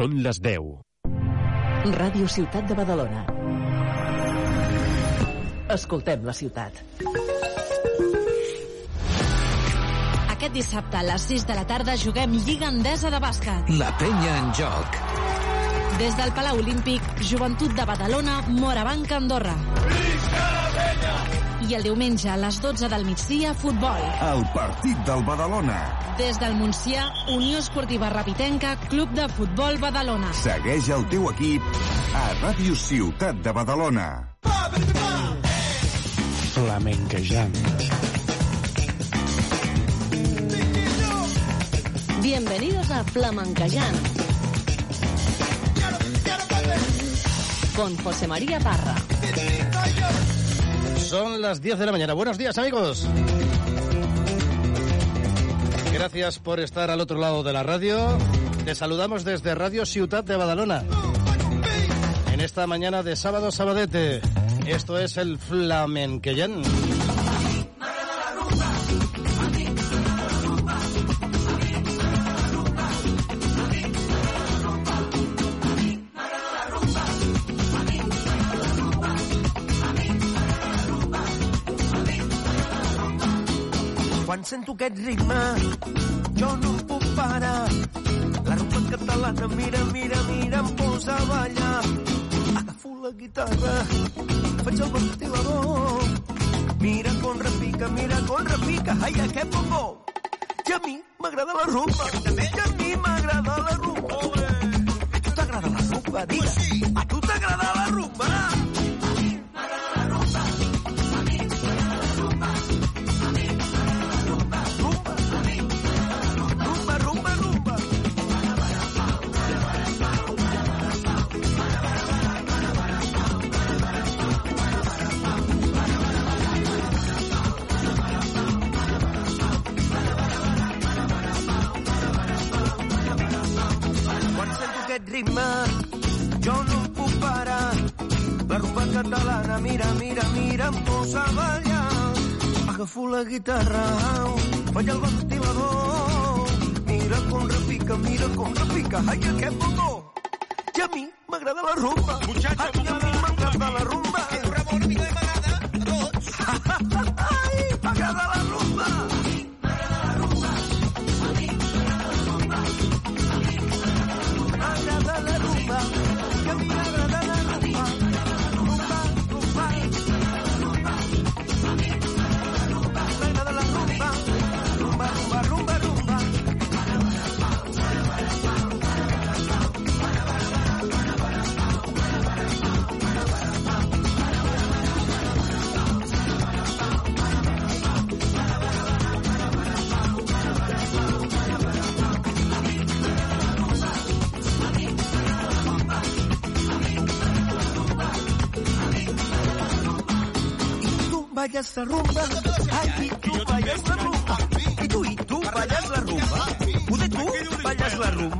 Són les 10. Ràdio Ciutat de Badalona. Escoltem la ciutat. Aquest dissabte a les 6 de la tarda juguem Lliga Endesa de bàsquet. La penya en joc. Des del Palau Olímpic, Joventut de Badalona, Morabanc, Andorra. I el diumenge a les 12 del migdia, futbol. El partit del Badalona. Des del Montsià, Unió Esportiva Rapitenca, Club de Futbol Badalona. Segueix el teu equip a Ràdio Ciutat de Badalona. Flamenquejant. Bienvenidos a Flamencayán. Con José María Parra. Son las 10 de la mañana. Buenos días, amigos. Gracias por estar al otro lado de la radio. Te saludamos desde Radio Ciutat de Badalona. En esta mañana de sábado sabadete. Esto es el Flamenquellán. Sento aquest ritme, jo no em puc parar. La rumba catalana, mira, mira, mira, em posa a ballar. Agafo la guitarra, faig el ventilador. Mira con repica, mira con repica, ai, aquest bombó. I a mi m'agrada la rumba. I a mi m'agrada la rumba. A tu t'agrada la rumba, digues. A tu t'agrada la. Rumba, ritme, jo no em puc parar. La rumba catalana, mira, mira, mira, em posa a ballar. Agafo la guitarra, faig el ventilador. Mira com repica, mira com repica, ai, aquest botó. I a mi m'agrada la rumba. Ai, a mi m'agrada la rumba. Ai, tu ballas la rumba, ay, y tú ballas la rumba, y tú, y tú ballas la rumba, tú de tú ballas la. Rumba,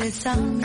的心。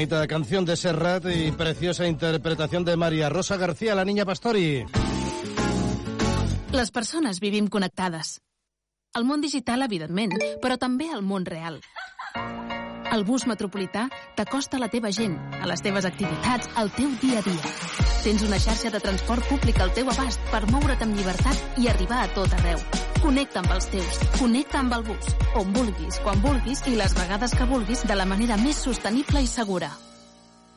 Bonita canción de Serrat y preciosa interpretación de María Rosa García, la niña Pastori. Les persones vivim connectades. El món digital, evidentment, però també el món real. El bus metropolità t'acosta a la teva gent, a les teves activitats, al teu dia a dia. Tens una xarxa de transport públic al teu abast per moure't amb llibertat i arribar a tot arreu. Connecta amb els teus, connecta amb el bus, on vulguis, quan vulguis i les vegades que vulguis de la manera més sostenible i segura.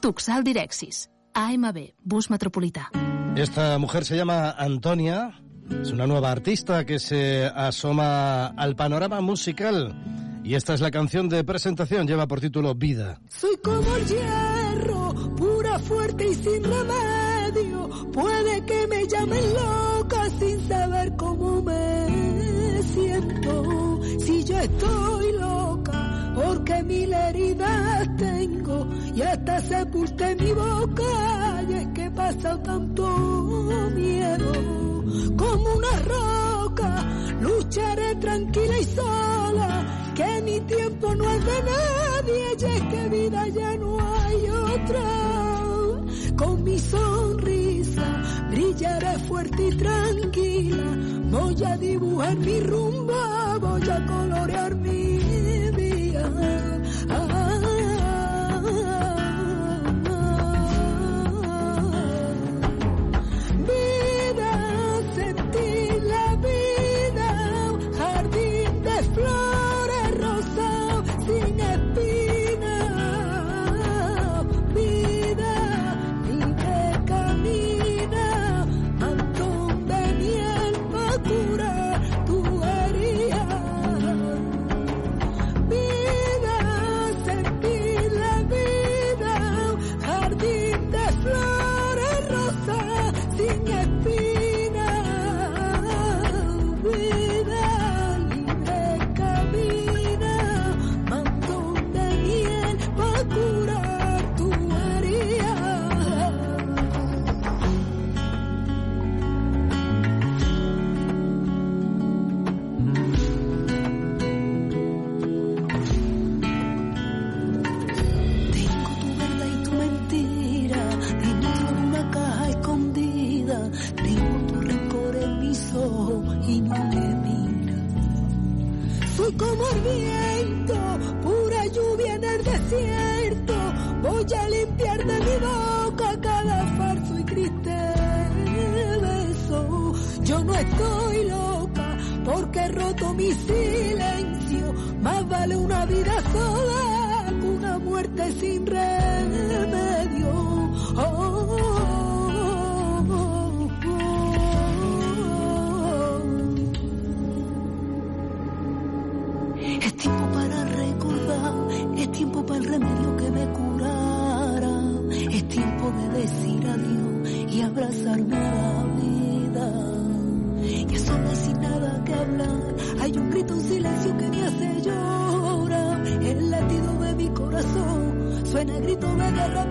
Tuxal Direxis. AMB, bus metropolità. Esta mujer se llama Antonia, es una nueva artista que se asoma al panorama musical. Y esta es la canción de presentación, lleva por título Vida. Soy como el hierro, pura, fuerte y sin remedio. Puede que me llamen loca sin saber cómo me siento. Si yo estoy loca, porque mil heridas tengo y hasta sepulté mi boca. Y es que he pasado tanto miedo como una roca. Lucharé tranquila y sola que mi tiempo no es de nadie y es que vida ya no hay otra. Con mi sonrisa brillaré fuerte y tranquila, voy a dibujar mi rumbo, voy a colorear mi vida. Vida, viento, pura lluvia en el desierto. Voy a limpiar de mi boca cada farso y triste beso. Yo no estoy loca porque he roto mi silencio. Más vale una vida sola que una muerte sin remedio. El remedio que me curara. Es tiempo de decir adiós y abrazarme a la vida. Y eso no sin nada que hablar, hay un grito, un silencio que me hace llorar. El latido de mi corazón suena el grito de guerra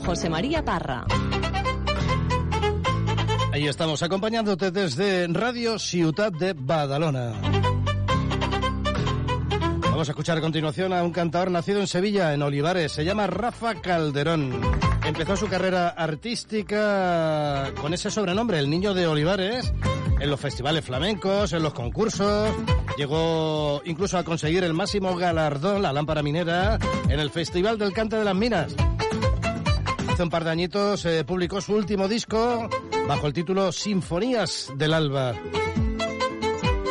José María Parra. Ahí estamos, acompañándote desde Radio Ciutat de Badalona. Vamos a escuchar a continuación a un cantador nacido en Sevilla, en Olivares. Se llama Rafa Calderón. Empezó su carrera artística con ese sobrenombre, el Niño de Olivares, en los festivales flamencos, en los concursos. Llegó incluso a conseguir el máximo galardón, la lámpara minera, en el Festival del Cante de las Minas. Un par de añitos eh, publicó su último disco bajo el título Sinfonías del Alba.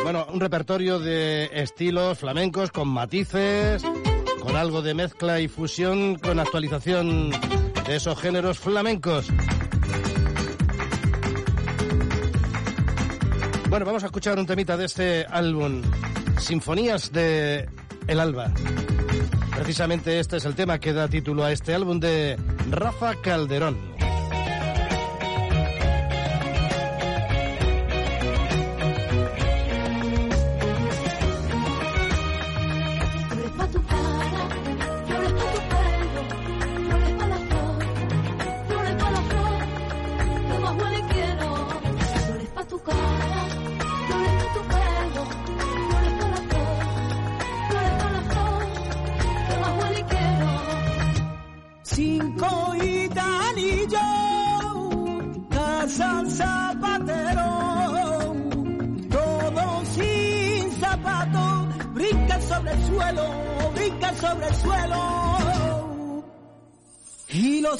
Bueno, un repertorio de estilos flamencos con matices, con algo de mezcla y fusión, con actualización de esos géneros flamencos. Bueno, vamos a escuchar un temita de este álbum, Sinfonías de El Alba. Precisamente este es el tema que da título a este álbum de Rafa Calderón.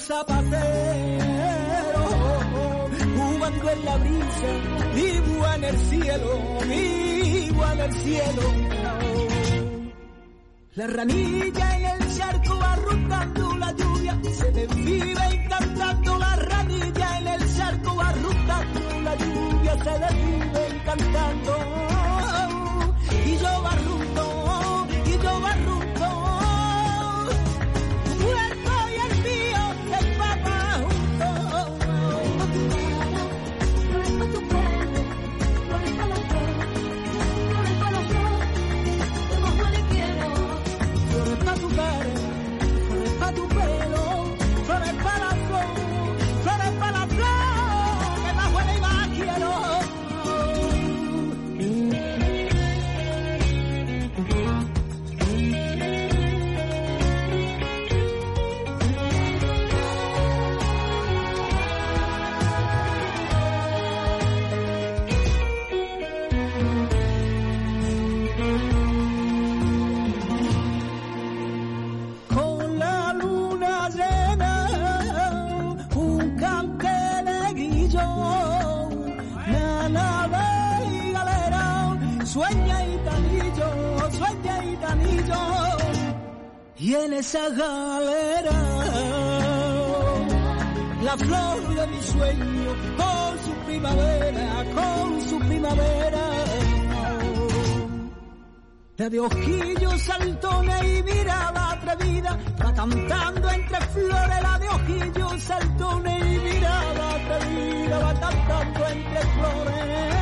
Zapateros, jugando en la brisa, vivo en el cielo, vivo en el cielo. La ranilla en el charco va rotando la lluvia, se desvive cantando la ranilla en el charco va rotando la lluvia, se desvive cantando. Y esa galera, la flor de mi sueño, con su primavera, con su primavera. De ojillos saltones y mirada atrevida, va cantando entre flores, la de ojillos saltones y mirada atrevida, va cantando entre flores.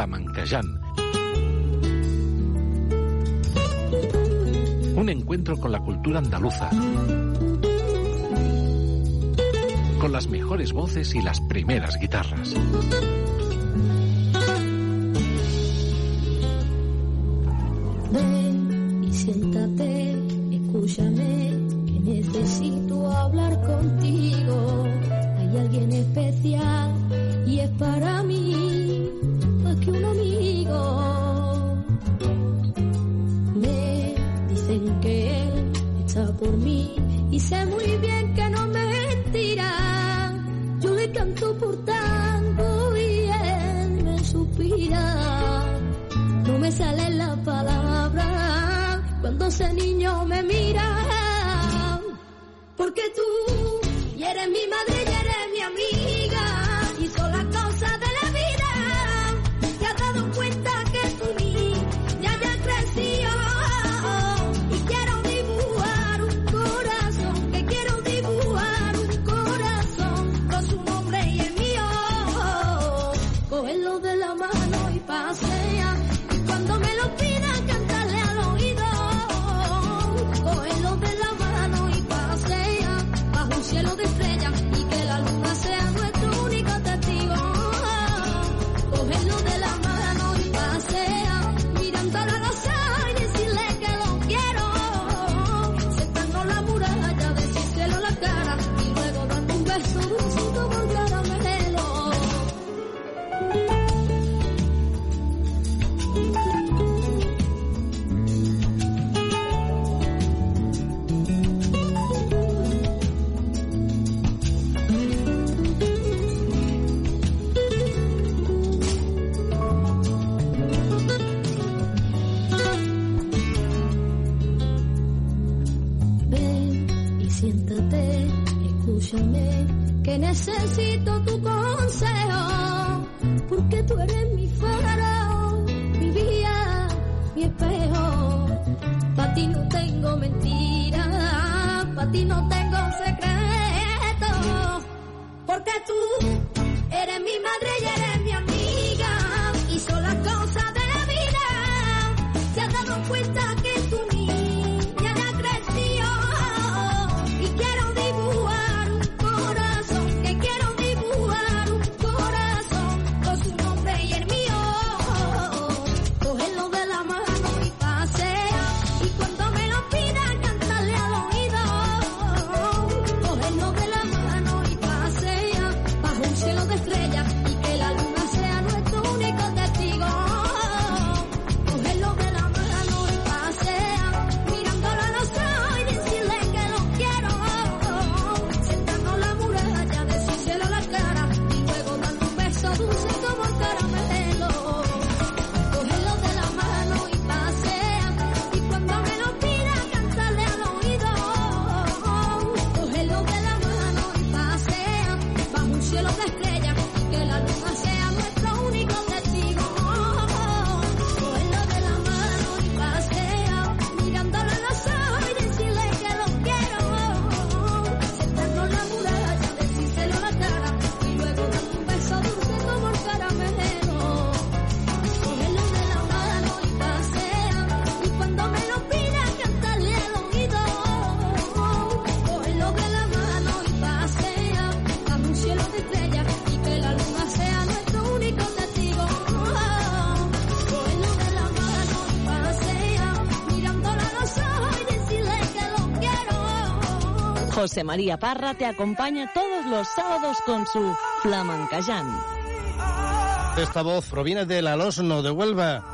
Flamencayán. Un encuentro con la cultura andaluza. Con las mejores voces y las primeras guitarras. Ese niño me mira. Porque tú eres mi madre José María Parra te acompaña todos los sábados con su Flamencayán. Esta voz proviene del Alosno de Huelva,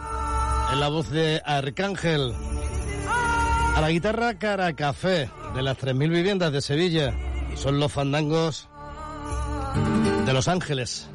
en la voz de Arcángel. A la guitarra Caracafé, de las 3.000 viviendas de Sevilla. Son los fandangos de Los Ángeles.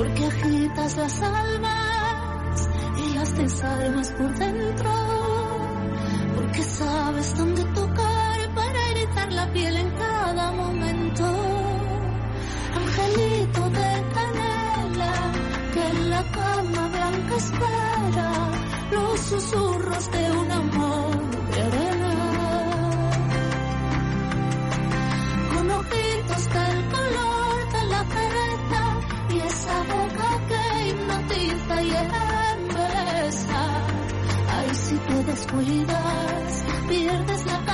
Porque agitas las almas y las desarmas por dentro. Porque sabes dónde tocar para irritar la piel en cada momento. Angelito de canela, que en la cama blanca espera los susurros de un amor puedes pierdes la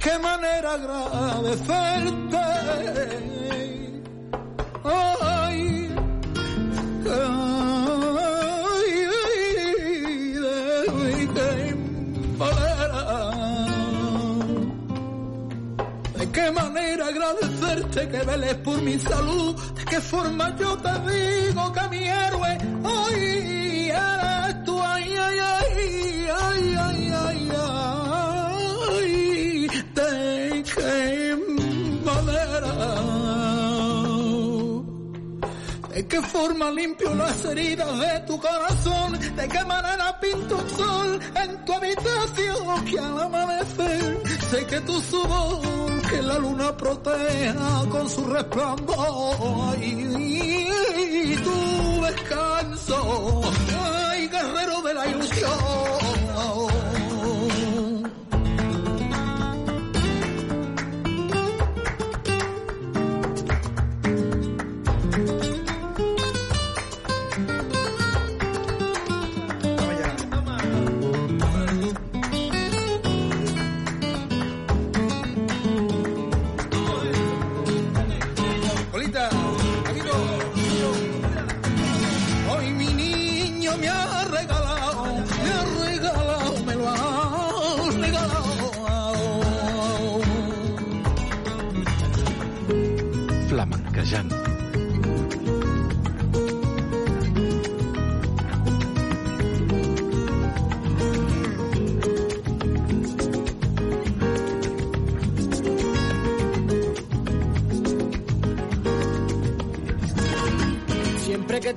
qué manera agradecerte. Ay, ay, ay, qué manera, de qué manera agradecerte que veles por mi salud, de qué forma yo te digo que mi héroe qué forma limpio las heridas de tu corazón, de qué manera pinto un sol en tu habitación que al amanecer sé que tu sudor que la luna proteja con su resplandor y tu descanso, ay guerrero de la ilusión.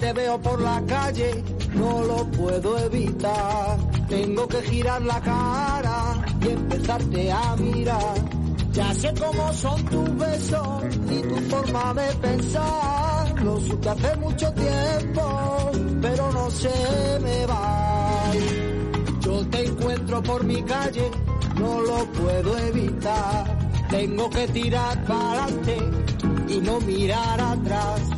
Te veo por la calle, no lo puedo evitar. Tengo que girar la cara y empezarte a mirar. Ya sé cómo son tus besos y tu forma de pensar. Lo supe hace mucho tiempo, pero no se me va. Yo te encuentro por mi calle, no lo puedo evitar. Tengo que tirar para adelante y no mirar atrás.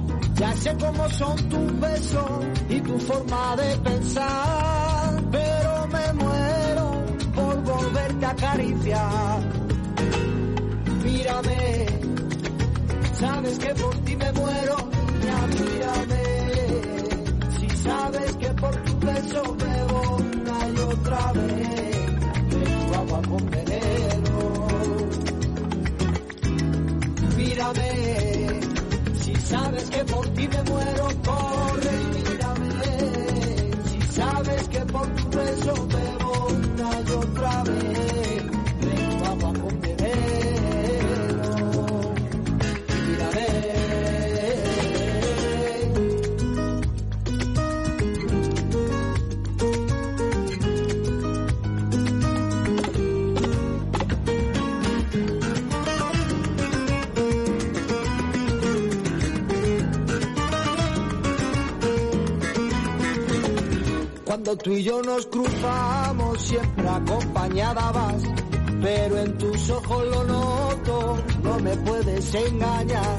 Ya sé cómo son tus besos y tu forma de pensar, pero me muero por volverte a acariciar. Mírame, sabes que por ti me muero, ya mírame. Si sabes que por tu beso bebo una y otra vez, sabes que por ti me muero, Cuando tú y yo nos cruzamos, siempre acompañada vas. Pero en tus ojos lo noto, no me puedes engañar.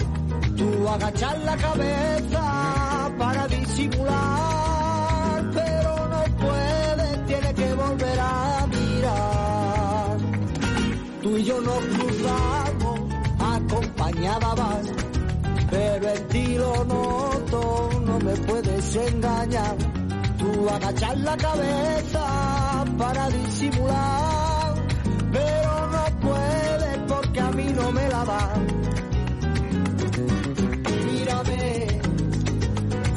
Tú agachas la cabeza para disimular, pero no puedes, tienes que volver a mirar. Tú y yo nos cruzamos, acompañada vas. Pero en ti lo noto, no me puedes engañar. Tú agachas la cabeza para disimular, pero no puedes porque a mí no me la dan. Mírame,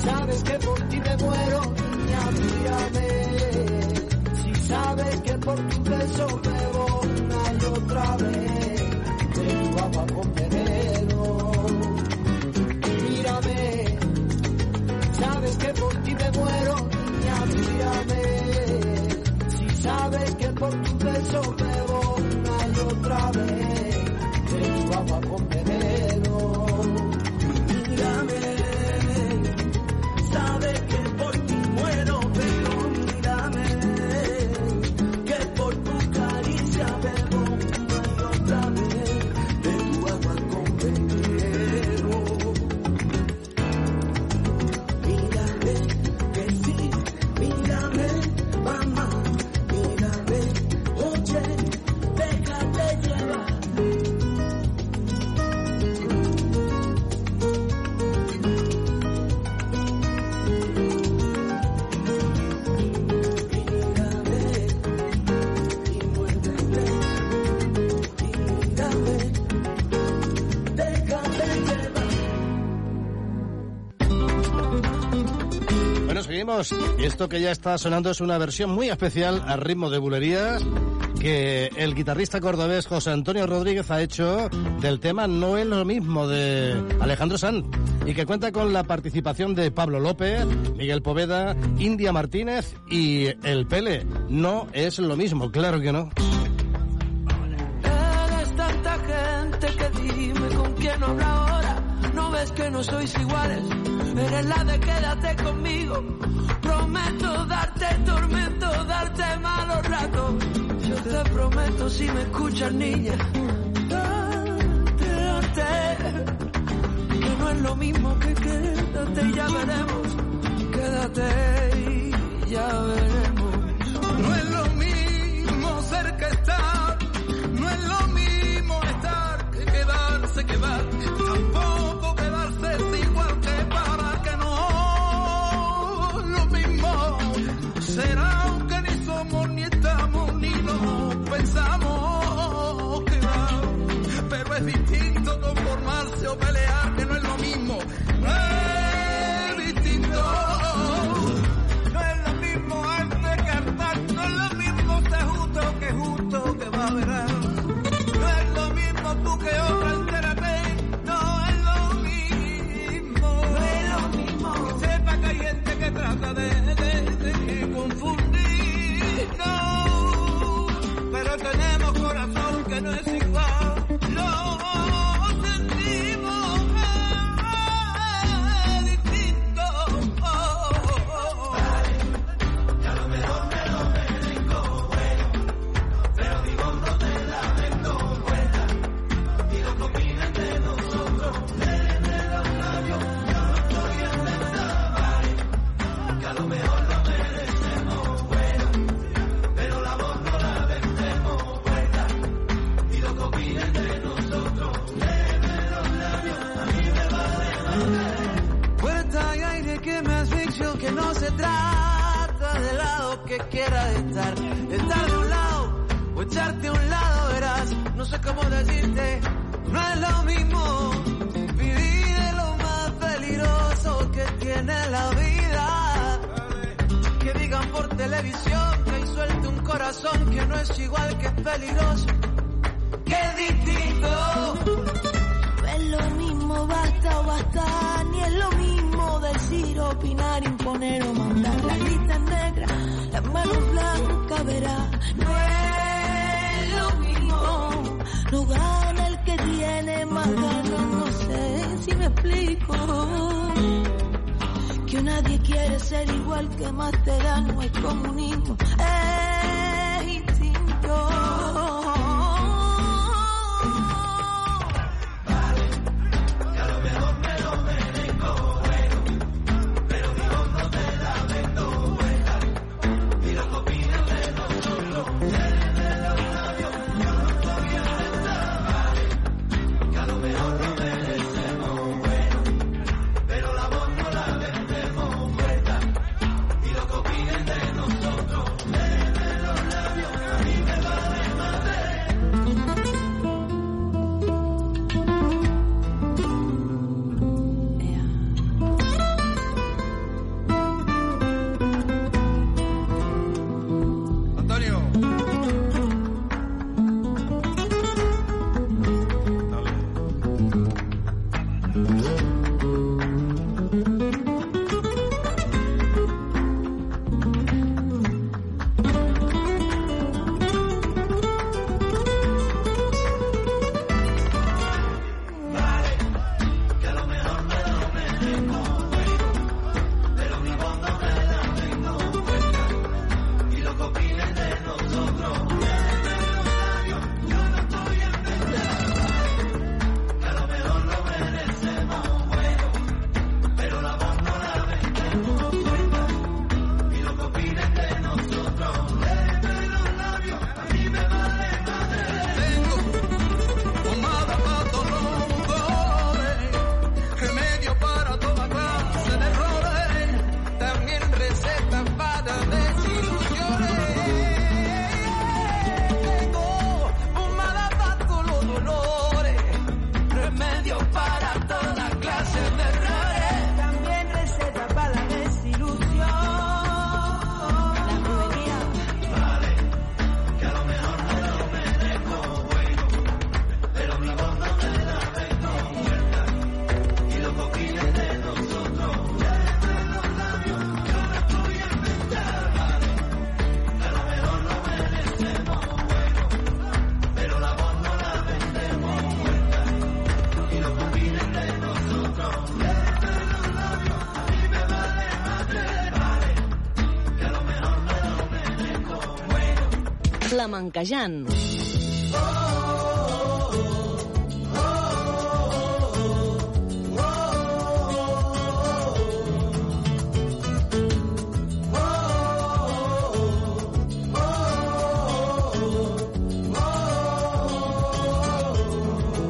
sabes que por ti me muero, ya mírame. Si sabes que por tu beso bebo una y otra vez, Porque Y esto que ya está sonando es una versión muy especial al ritmo de bulerías que el guitarrista cordobés José Antonio Rodríguez ha hecho del tema No es lo mismo de Alejandro Sanz y que cuenta con la participación de Pablo López, Miguel Poveda, India Martínez y El Pele. No es lo mismo, claro que no. Eres tanta gente que dime con quién ahora. No ves que no sois iguales. Eres la de quédate conmigo. Prometo darte tormento, darte malos ratos. Yo te prometo si me escuchas, niña. Darte, darte. Que no es lo mismo que quédate y ya veremos. Quédate y ya veremos. No es lo mismo ser que estar, no es lo mismo estar que quedarse, quedar. Tampoco tierra estar, estar de un lado o echarte a un lado, verás, no sé cómo decirte, no es lo mismo vivir de lo más peligroso que tiene la vida. Que digan por televisión que hay suelto un corazón que no es igual que es peligroso, que distinto. No es lo mismo basta basta, ni es lo mismo decir, opinar, imponer o mandar. La lista negra, las manos blancas, verá. No es lo mismo, no gana el que tiene más ganas, no sé si me explico. Que nadie quiere ser igual que más te da, no es comunismo, es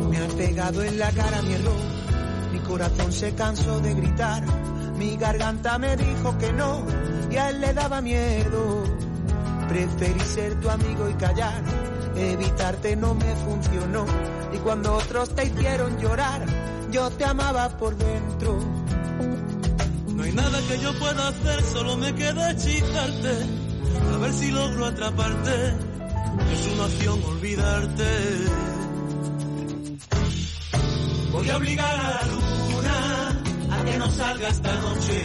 Me han pegado en la cara mi error, mi corazón se cansó de gritar, mi garganta me dijo que no y a él le daba miedo. Preferí ser tu amigo y callar, evitarte no me funcionó y cuando otros te hicieron llorar, yo te amaba por dentro. No hay nada que yo pueda hacer, solo me queda hechizarte. A ver si logro atraparte. Es una opción olvidarte. Voy a obligar a la luna a que no salga esta noche.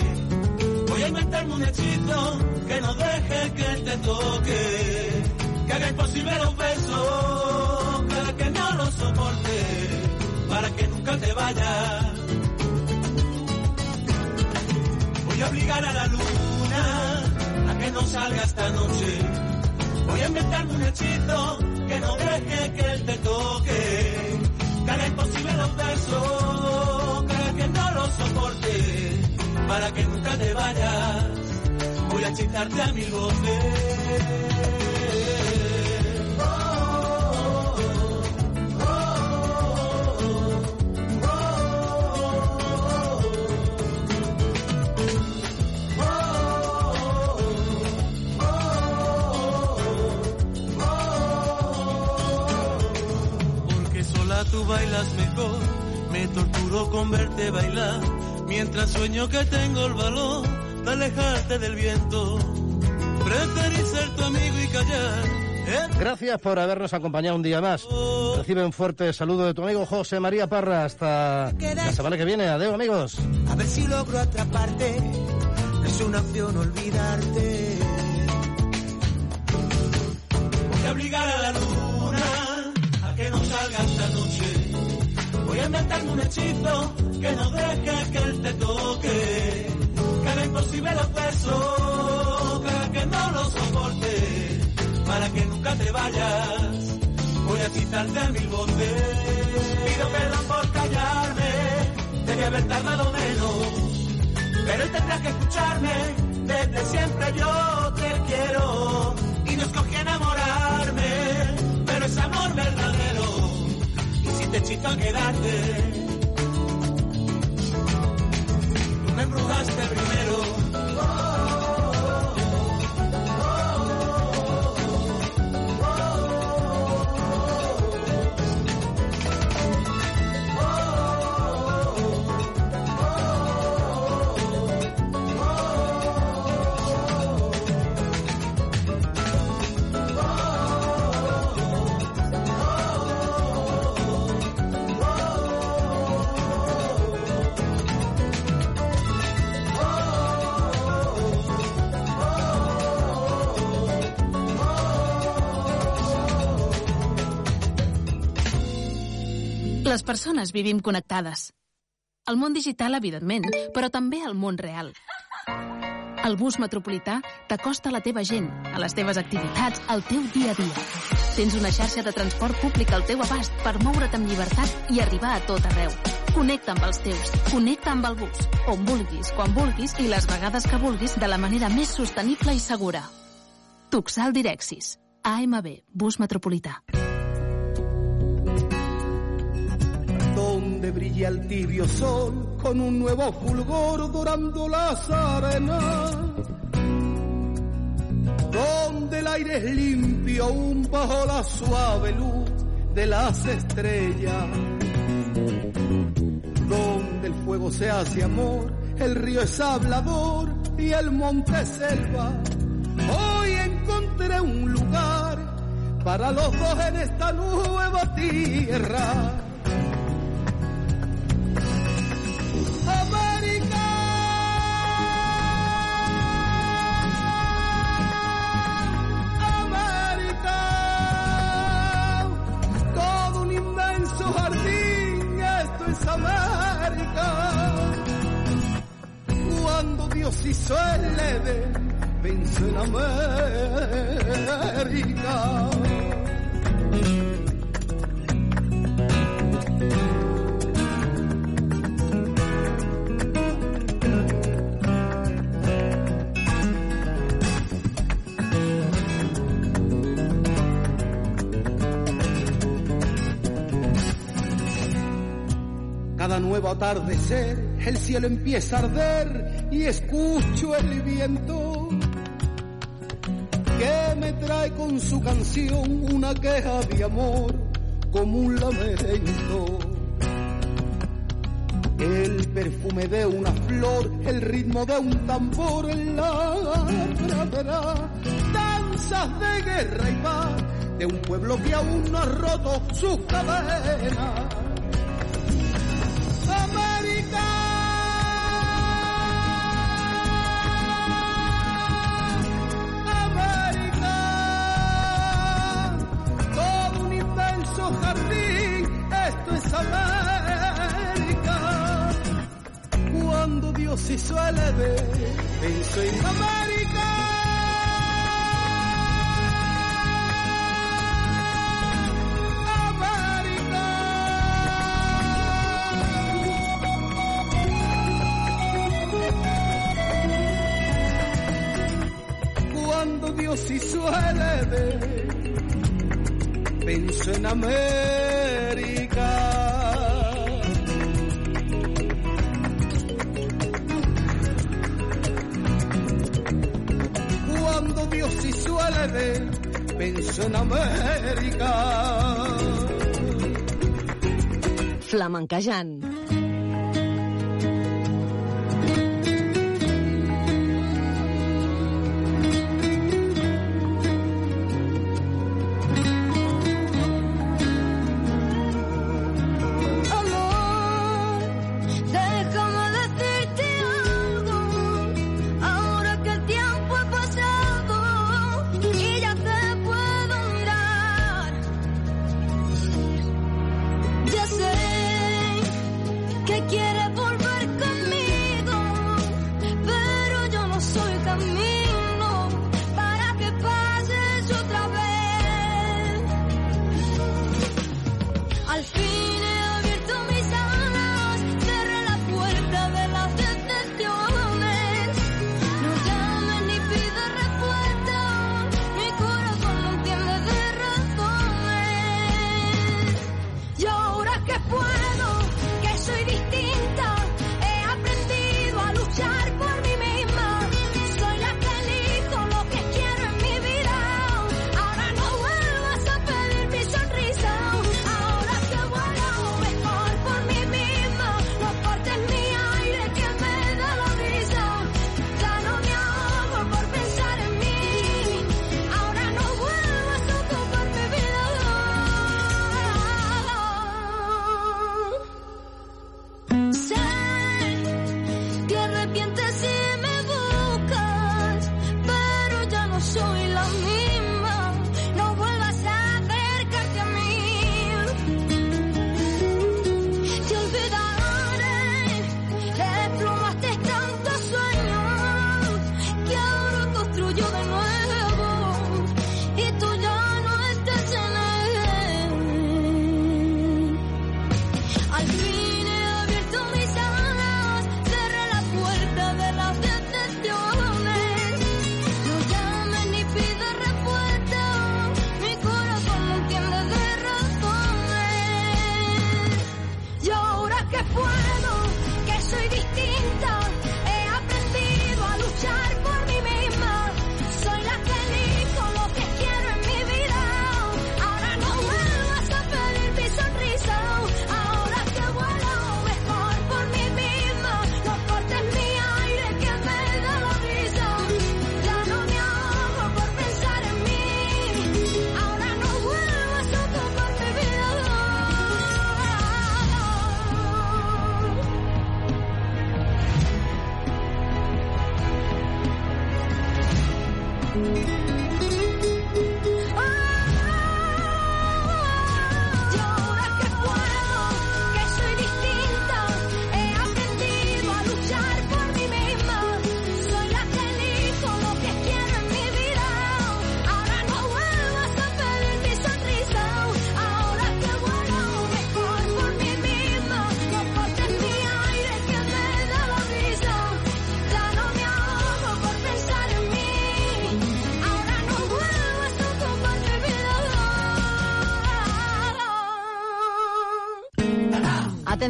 Voy a inventarme un hechizo que no deje que te toque. Que haga imposible los besos, para que no los soporte. Para que nunca te vayas. Voy a obligar a la luna a que no salga esta noche. Voy a inventarme un hechizo que no deje que él te toque. Que haga imposible los besos, para que no los soporte. Para que nunca te vayas, voy a hechizarte amigo Porque sola tú bailas mejor, me torturo con verte bailar, mientras sueño que tengo el valor de alejarte del viento. Preferí ser tu amigo y callar. ¿eh? Gracias por habernos acompañado un día más. Recibe un fuerte saludo de tu amigo José María Parra. Hasta la semana que viene. Adiós, amigos. A ver si logro atraparte. Es una opción olvidarte. Voy a obligar a la luna a que no salga esta noche. Voy a inventarme un hechizo que no deje que él te toque. Que haga imposible los besos, que que no los soporte. Para que nunca te vayas, voy a quitarte mil voces. Pido perdón por callarme, debí haber tardado menos. Pero él tendrá que escucharme, desde siempre yo te quiero. Y no escogí enamorarme, pero es amor verdadero. Y si te hechizo a quedarte, me embrujaste primero. Les persones vivim connectades. El món digital, evidentment, però també el món real. El bus metropolità t'acosta a la teva gent, a les teves activitats, al teu dia a dia. Tens una xarxa de transport públic al teu abast per moure't amb llibertat i arribar a tot arreu. Connecta amb els teus, connecta amb el bus, on vulguis, quan vulguis i les vegades que vulguis de la manera més sostenible i segura. Tuxal Direxis. AMB, bus metropolità. Donde brilla el tibio sol con un nuevo fulgor dorando las arenas, donde el aire es limpio aún bajo la suave luz de las estrellas, donde el fuego se hace amor, el río es hablador y el monte es selva. Hoy encontré un lugar para los dos en esta nueva tierra. América, América, todo un inmenso jardín, esto es América. Cuando Dios hizo el leve, venció el América. Nuevo atardecer, el cielo empieza a arder y escucho el viento que me trae con su canción una queja de amor como un lamento. El perfume de una flor, el ritmo de un tambor en la pradera, danzas de guerra y paz de un pueblo que aún no ha roto sus cadenas. si suele ver en su innombrable Flamenquejant.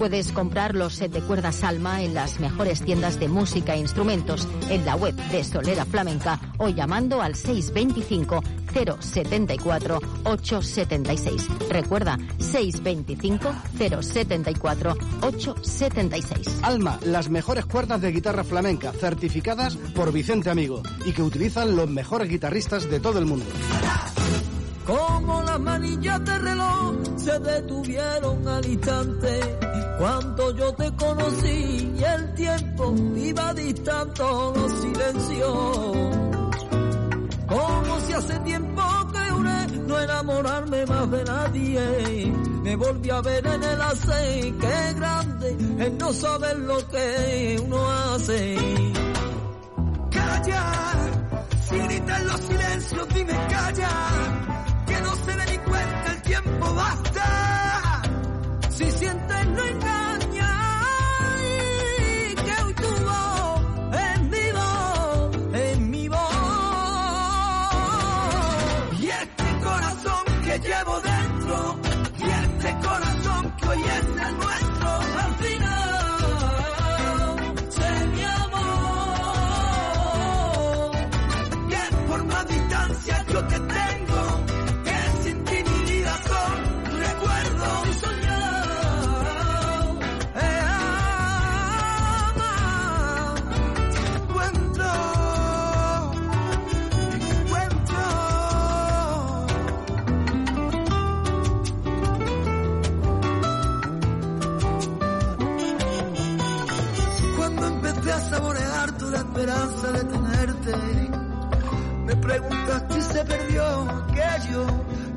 Puedes comprar los set de cuerdas Alma en las mejores tiendas de música e instrumentos, en la web de Solera Flamenca o llamando al 625 074 876. Recuerda, 625 074 876. Alma, las mejores cuerdas de guitarra flamenca, certificadas por Vicente Amigo y que utilizan los mejores guitarristas de todo el mundo. Como las manillas de reloj se detuvieron al instante cuando yo te conocí y el tiempo iba distando los silencios. Como si hace tiempo que juré no enamorarme más de nadie. Me volví a ver en el hace, qué grande es no saber lo que uno hace. Calla, si gritan los silencios, dime calla, que no se cuenta el tiempo basta. esperanza de tenerte. Me preguntaste si se perdió aquello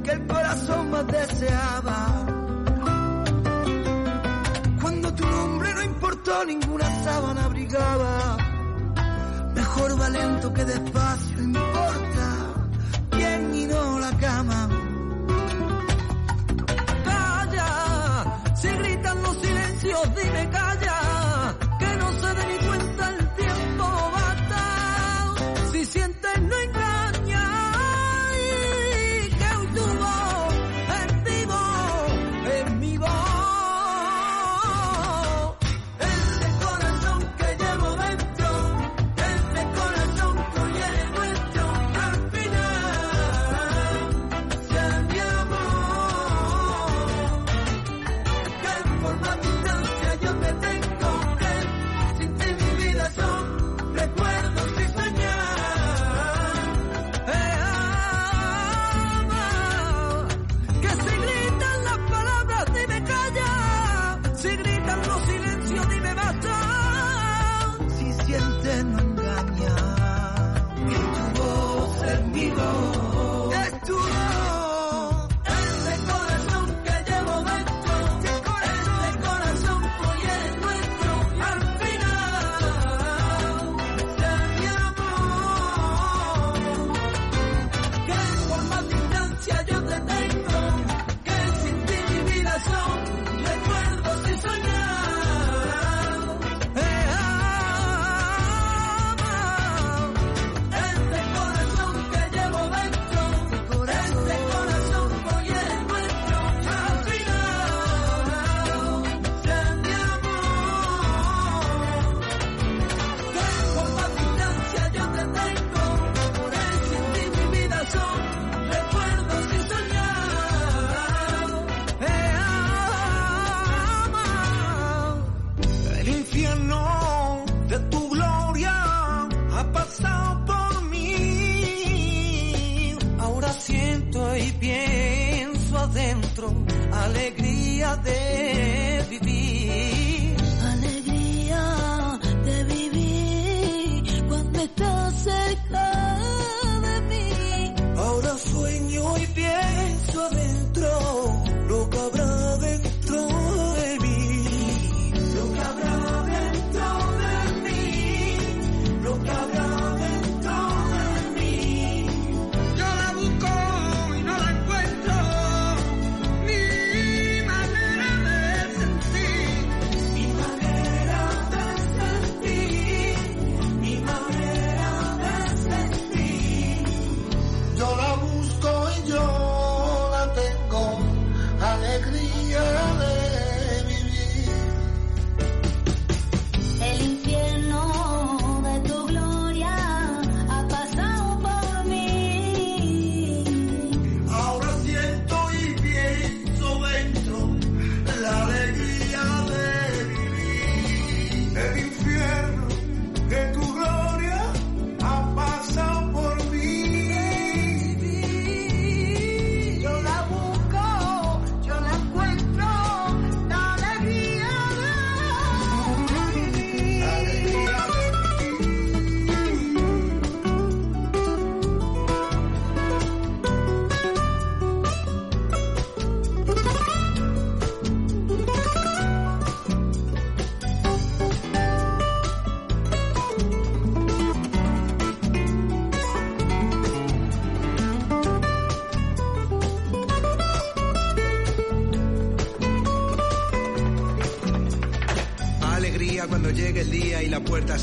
que el corazón más deseaba. Cuando tu nombre no importó, ninguna sábana abrigaba. Mejor va lento que despacio y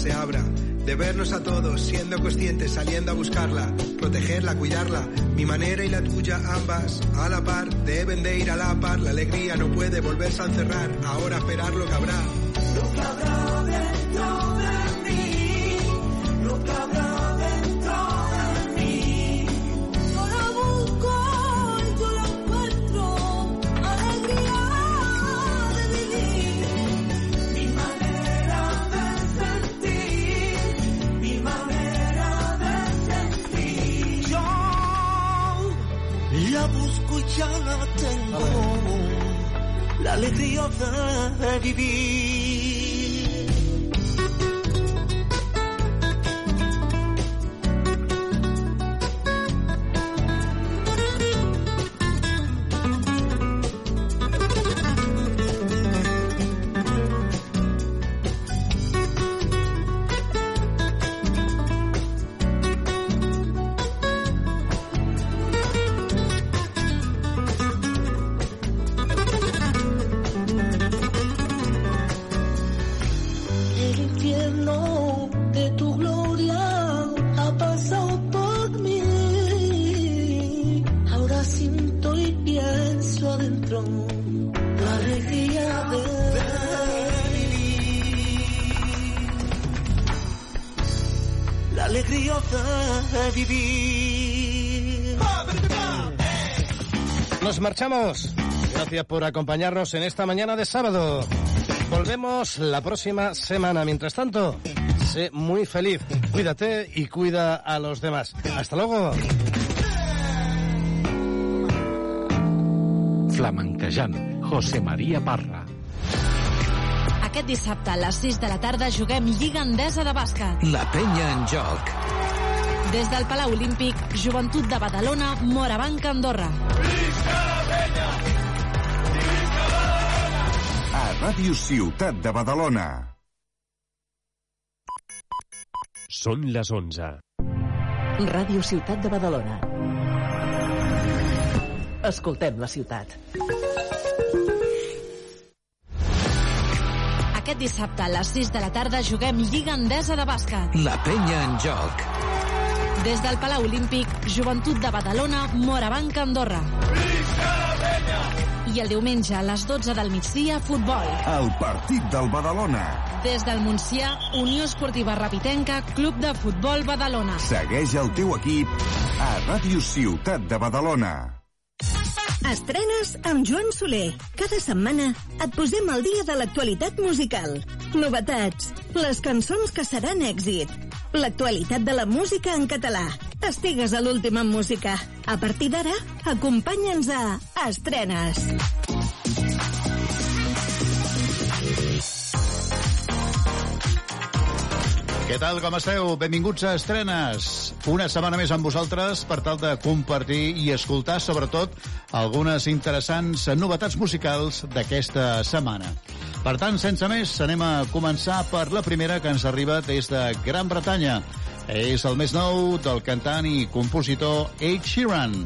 se abra, de vernos a todos siendo conscientes, saliendo a buscarla, protegerla, cuidarla, mi manera y la tuya ambas a la par, deben de ir a la par, la alegría no puede volverse a encerrar, ahora esperar lo que habrá. Nos marchamos. Gracias por acompañarnos en esta mañana de sábado. Volvemos la próxima semana. Mientras tanto, sé muy feliz. Cuídate y cuida a los demás. Hasta luego. Flamenquejant, José María Parra. Aquest dissabte a les 6 de la tarda juguem Lliga Endesa de Bàsquet. La penya en joc. Des del Palau Olímpic, Joventut de Badalona, Morabanc, Andorra. Ràdio Ciutat de Badalona. Són les 11. Ràdio Ciutat de Badalona. Escoltem la ciutat. Aquest dissabte a les 6 de la tarda juguem Lliga Endesa de Bàsquet. La penya en joc. Des del Palau Olímpic, Joventut de Badalona, Morabanc, Andorra. I el diumenge a les 12 del migdia, futbol. El partit del Badalona. Des del Montsià, Unió Esportiva Rapitenca, Club de Futbol Badalona. Segueix el teu equip a Ràdio Ciutat de Badalona. Estrenes amb Joan Soler. Cada setmana et posem al dia de l'actualitat musical. Novetats, les cançons que seran èxit, l'actualitat de la música en català. Estigues a l'última música. A partir d'ara, acompanya'ns a Estrenes. Què tal, com esteu? Benvinguts a Estrenes. Una setmana més amb vosaltres per tal de compartir i escoltar, sobretot, algunes interessants novetats musicals d'aquesta setmana. Per tant, sense més, anem a començar per la primera que ens arriba des de Gran Bretanya. És el més nou del cantant i compositor Ed Sheeran.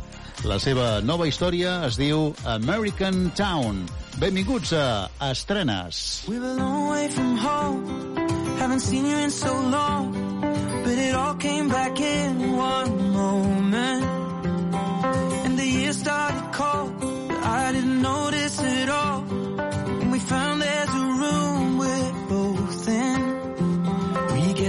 La seva nova història es diu American Town. Benvinguts a Estrenes. We were a long way from home. Haven't seen you in so long. But it all came back in one moment. And the year started cold. But I didn't notice it all. And we found there's a room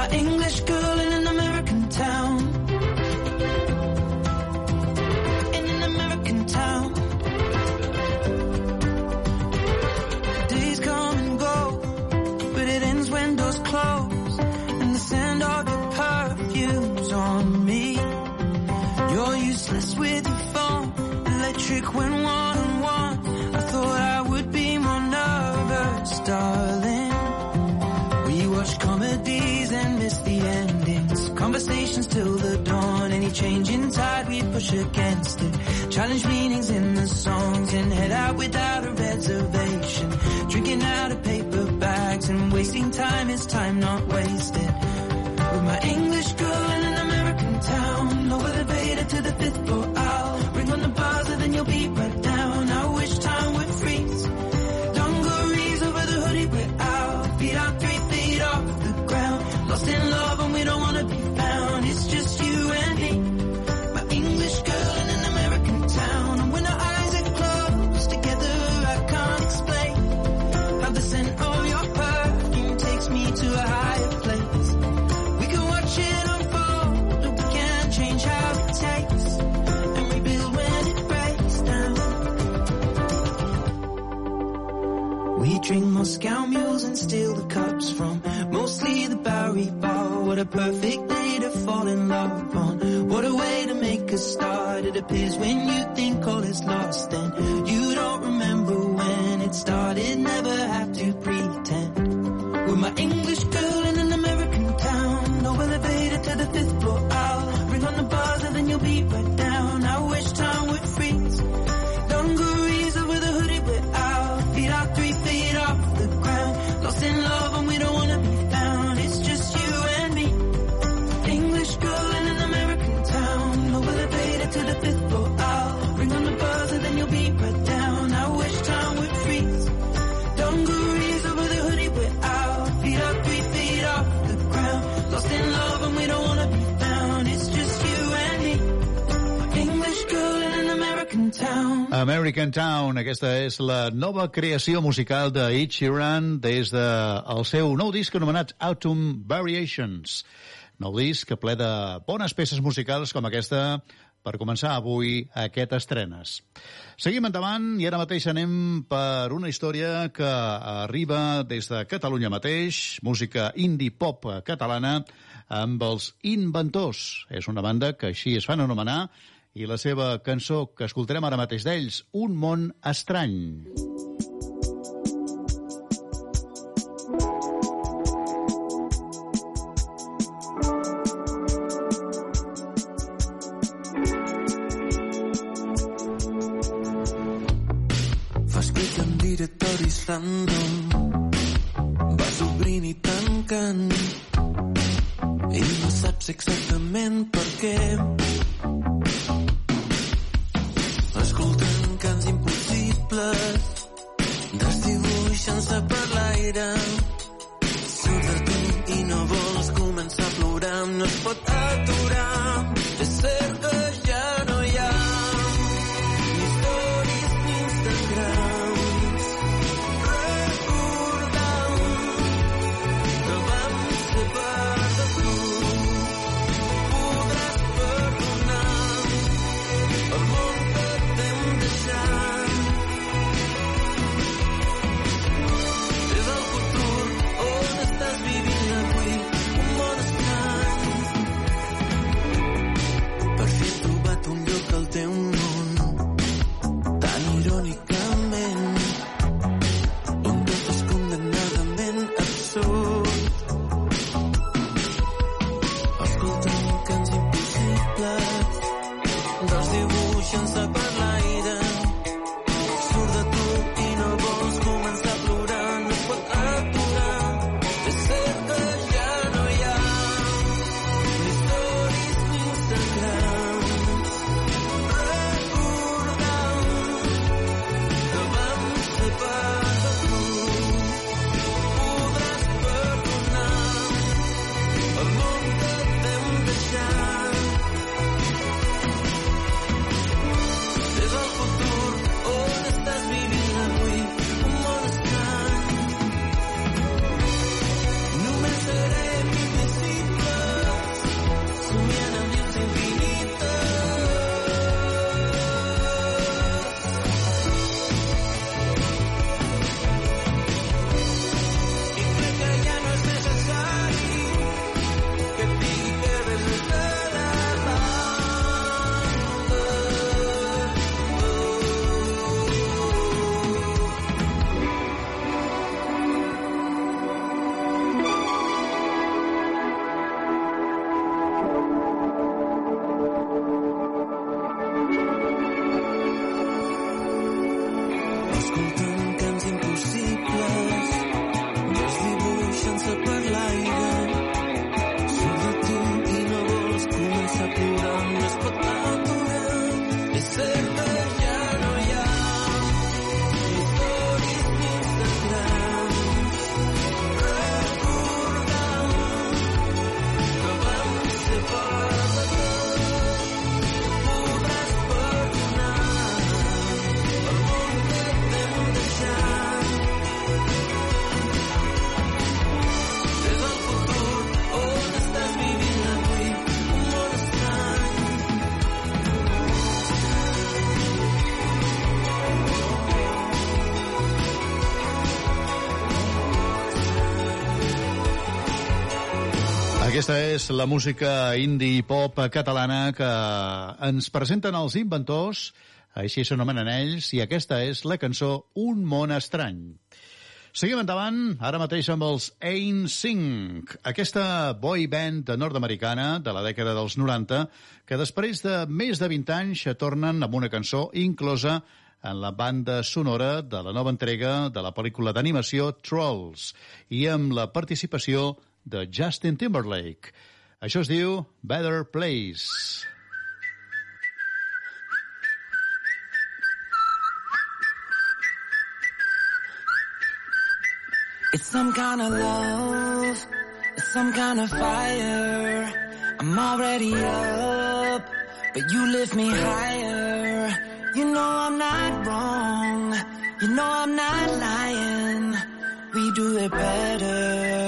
My English girl in an American town. In an American town. Days come and go, but it ends when doors close. And the scent of your perfume's on me. You're useless with your phone, electric when one on one. I thought I would be more nervous, darling. Change tide, we push against it. Challenge meanings in the songs and head out without a reservation. Drinking out of paper bags and wasting time is time not wasted. With my English girl in an American town, low elevator to the fifth floor. We drink Moscow mules and steal the cups from mostly the Bowery Bar. What a perfect day to fall in love on. What a way to make a start. It appears when you think all is lost, then you don't remember when it started. Never have to pretend. With my English American Town, aquesta és la nova creació musical de Ed Sheeran des de el seu nou disc anomenat Autumn Variations. Nou disc ple de bones peces musicals com aquesta per començar avui aquest estrenes. Seguim endavant i ara mateix anem per una història que arriba des de Catalunya mateix, música indie pop catalana amb els Inventors. És una banda que així es fan anomenar i la seva cançó que escoltarem ara mateix d'ells, Un món estrany. Fas clic en directoris random Vas obrint i tancant. I no saps exactament per què Once upon a light Aquesta és la música indie pop catalana que ens presenten els inventors, així s'anomenen ells, i aquesta és la cançó Un món estrany. Seguim endavant, ara mateix amb els Ain Sync, aquesta boy band nord-americana de la dècada dels 90, que després de més de 20 anys tornen amb una cançó inclosa en la banda sonora de la nova entrega de la pel·lícula d'animació Trolls i amb la participació de Justin Timberlake. Això es diu Better Place. It's some kind of love, it's some kind of fire. I'm already up, but you lift me higher. You know I'm not wrong, you know I'm not lying. We do it better,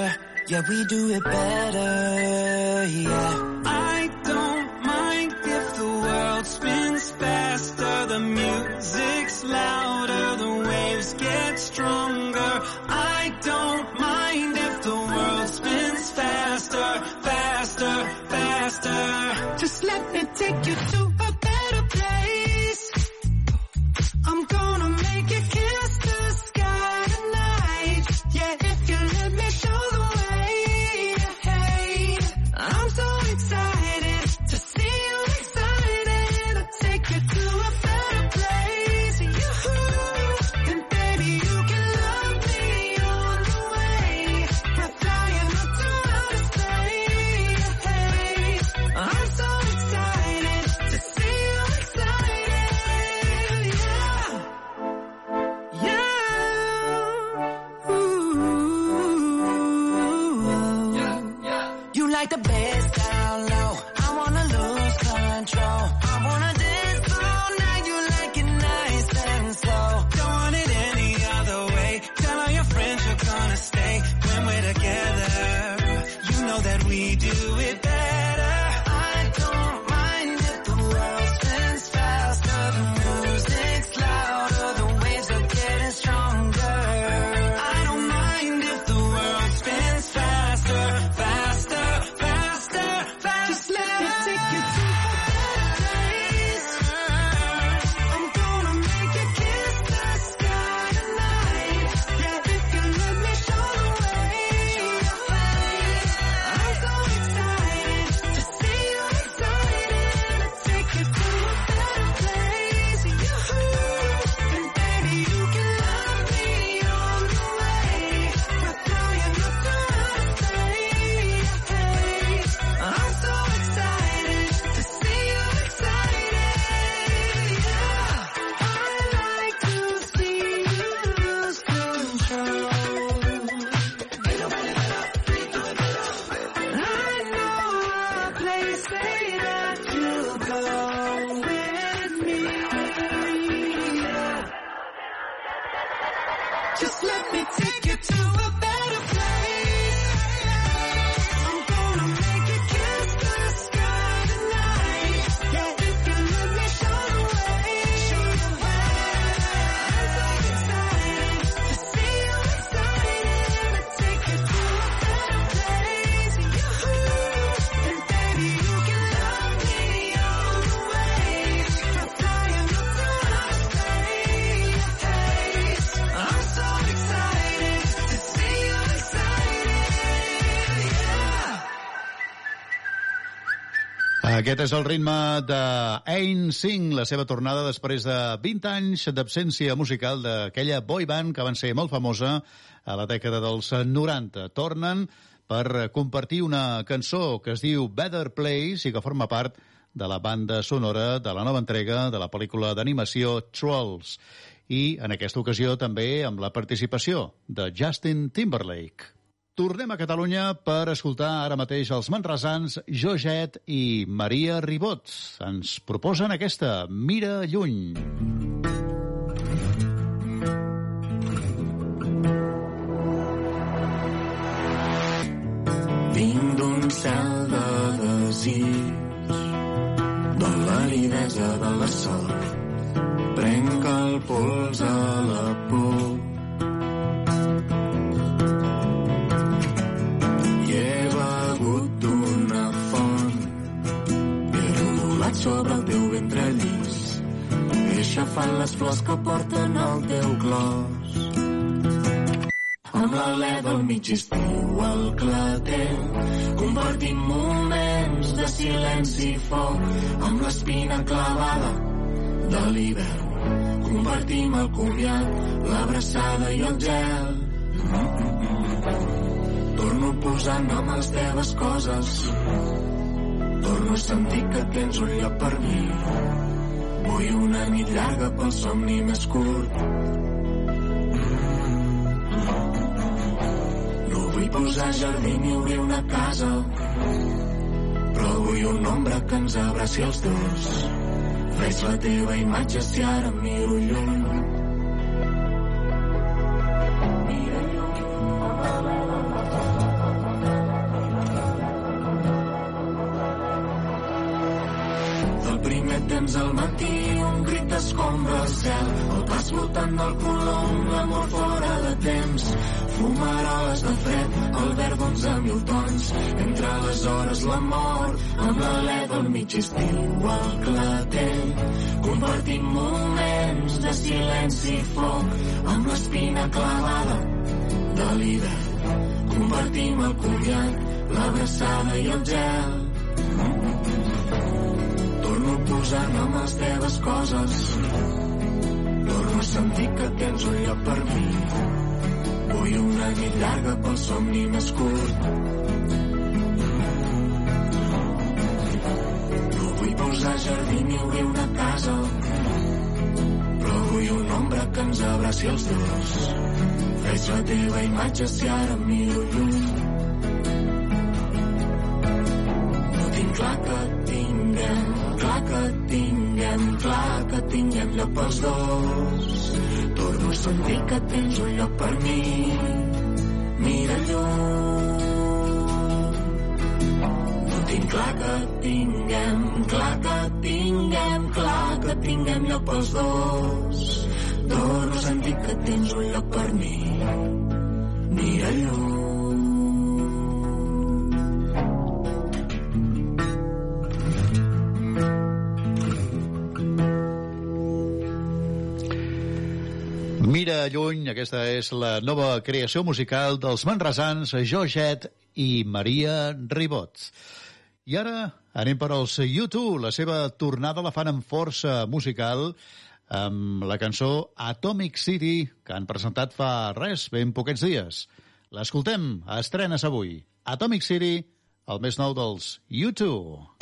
yeah, we do it better, yeah. I don't mind if the world spins faster, the music's louder, the waves get stronger. I don't mind if the world spins faster, faster, faster. Just let me take you to a better place. I'm gonna Aquest és el ritme de Ain Singh, la seva tornada després de 20 anys d'absència musical d'aquella boy band que van ser molt famosa a la dècada dels 90. Tornen per compartir una cançó que es diu Better Place i que forma part de la banda sonora de la nova entrega de la pel·lícula d'animació Trolls. I en aquesta ocasió també amb la participació de Justin Timberlake. Tornem a Catalunya per escoltar ara mateix els manresans Joget i Maria Ribot. Ens proposen aquesta Mira lluny. Vinc d'un cel de desig, d'on l'aridesa de la sort prenc el pols a la por. Sobre el teu ventre llis i aixafant les flors que porten al teu clos. Amb l'alè del mig estiu al clatell, compartim moments de silenci i foc, amb l'espina clavada de l'hivern. Compartim el comiat, l'abraçada i el gel. Torno a posar nom a les teves coses. Torno a sentir que tens un lloc per mi. Vull una nit llarga pel somni més curt. No vull posar jardí ni obrir una casa, però vull una ombra que ens abraci els dos. Veig la teva imatge si ara miro lluny. Temps al matí un crit escombra el cel. El pas flotant del colom l'amor fora de temps. Fumaroles de fred el verd d'onze mil tons. Entre les hores la mort amb l'alè del mig estiu al clatell. Compartim moments de silenci i foc amb l'espina clavada de l'hivern. Compartim el comiat l'abraçada i el gel Torno a posar nom a les teves coses. Torno a sentir que tens un lloc per mi. Vull una nit llarga pel somni més curt. No vull posar jardí ni obrir una casa, però vull una ombra que ens abraci els dos. Veig la teva imatge si ara miro lluny. Lloc pels dos. Torno a sentir que tens un lloc per mi. Mira lluny. No tinc clar que tinguem, clar que tinguem, clar que tinguem lloc pels dos. Torno a sentir que tens un lloc per mi. Mira lluny. lluny, aquesta és la nova creació musical dels manresans Joget i Maria Ribot. I ara anem per als YouTube. La seva tornada la fan amb força musical amb la cançó Atomic City, que han presentat fa res, ben poquets dies. L'escoltem, estrenes avui. Atomic City, el més nou dels YouTube.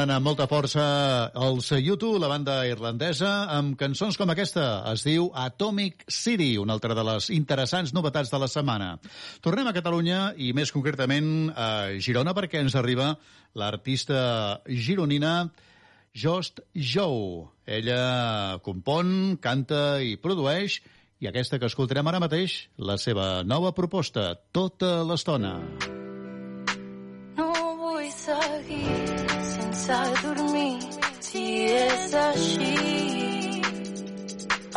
Tornen amb molta força els YouTube, la banda irlandesa, amb cançons com aquesta. Es diu Atomic City, una altra de les interessants novetats de la setmana. Tornem a Catalunya i més concretament a Girona perquè ens arriba l'artista gironina Just Joe. Ella compon, canta i produeix i aquesta que escoltarem ara mateix, la seva nova proposta, tota l'estona. No vull seguir sense dormir si és així.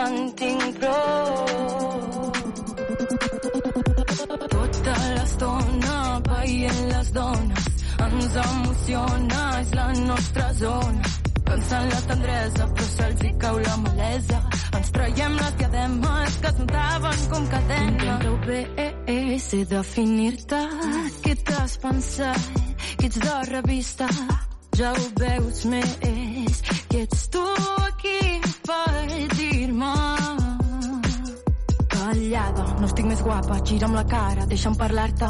En tinc prou. Tota l'estona veient les dones ens emociona, és la nostra zona. Pensant la tendresa, però se'ls hi cau la malesa. Ens traiem les diademes que es notaven com cadena. Prou bé, eh, eh, sé definir-te. Què t'has pensat? Que ets de revista? جاوبه وتمقس كنت ستوكي dir-me callada, no estic més guapa, gira'm la cara, deixa'm parlar-te.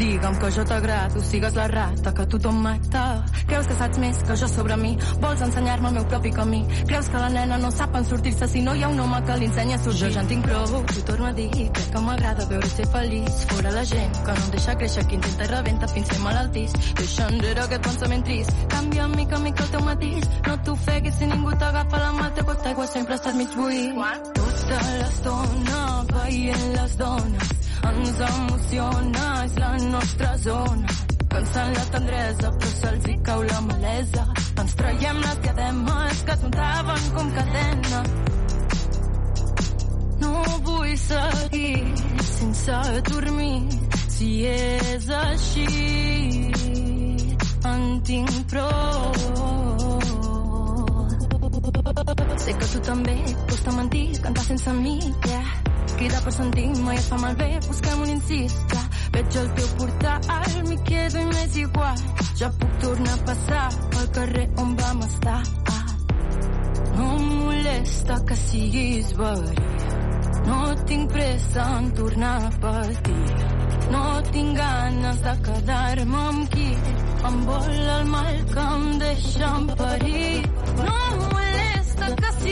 Digue'm que jo t'agrado, sigues la rata que tothom mata. Creus que saps més que jo sobre mi? Vols ensenyar-me el meu propi camí? Creus que la nena no sap en sortir-se si no hi ha un home que li ensenya a sortir? Jo ja en tinc prou, t'ho torno a dir, crec que m'agrada veure ser feliç. Fora la gent que no em deixa créixer, que intenta i rebenta fins ser malaltís. Deixa enrere aquest pensament trist, canvia mica a mica el teu matís. No t'ofeguis si ningú t'agafa la mà, el teu d'aigua sempre estàs mig buit. Tota l'estona veient les dones ens emociona, és la nostra zona. Pensant la tendresa, però se'ls hi cau la malesa. Ens traiem les diademes que es notaven com cadena. No vull seguir sense dormir, si és així, en tinc prou. Sé que tu també costa mentir, cantar sense mi, yeah. Cridar per sentir mai et fa malbé, busquem un incís, ja. Veig el teu portal, m'hi quedo i m'és igual. Ja puc tornar a passar pel carrer on vam estar. No em molesta que siguis verí. No tinc pressa en tornar a patir. No tinc ganes de quedar-me amb qui em vol el mal que em deixa en perill. No em molesta que siguis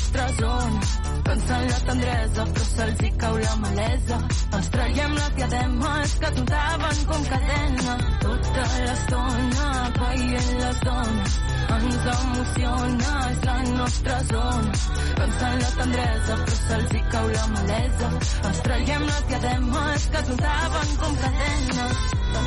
nostra zona. Pensant la tendresa, però se'ls hi cau la malesa. Ens traiem les diademes que es notaven com cadena. Tota l'estona veient les dones ens emociona, és la nostra zona. Pensant la tendresa, però se'ls hi cau la malesa. Ens traiem les diademes que es notaven com cadena. Na,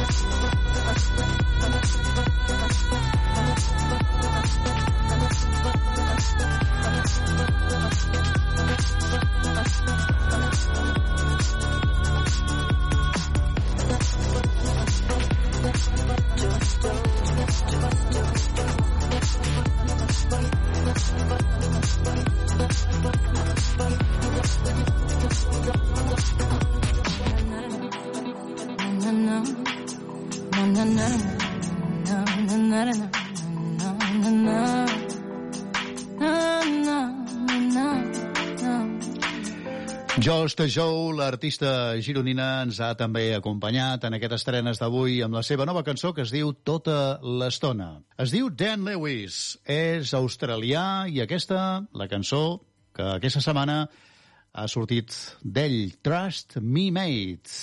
Just Joe, l'artista gironina, ens ha també acompanyat en aquestes estrenes d'avui amb la seva nova cançó que es diu Tota l'estona. Es diu Dan Lewis, és australià i aquesta, la cançó que aquesta setmana ha sortit d'ell, Trust Me Mate.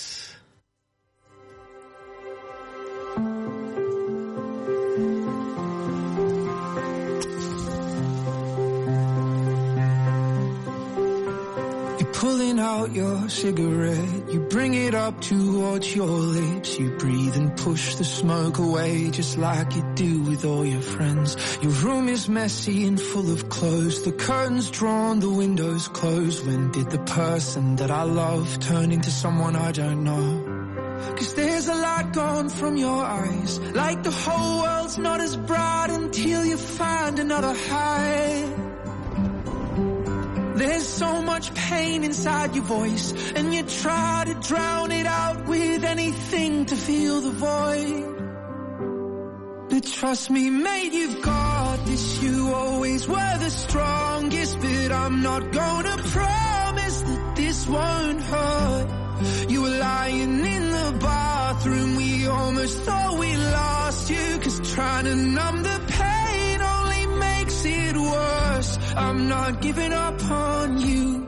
Pulling out your cigarette. You bring it up towards your lips. You breathe and push the smoke away just like you do with all your friends. Your room is messy and full of clothes. The curtains drawn, the windows closed. When did the person that I love turn into someone I don't know? Cause there's a light gone from your eyes. Like the whole world's not as bright until you find another high. There's so much pain inside your voice, and you try to drown it out with anything to fill the void. But trust me, mate, you've got this. You always were the strongest, but I'm not gonna promise that this won't hurt. You were lying in the bathroom, we almost thought we lost you, cause trying to numb the pain makes it worse. I'm not giving up on you.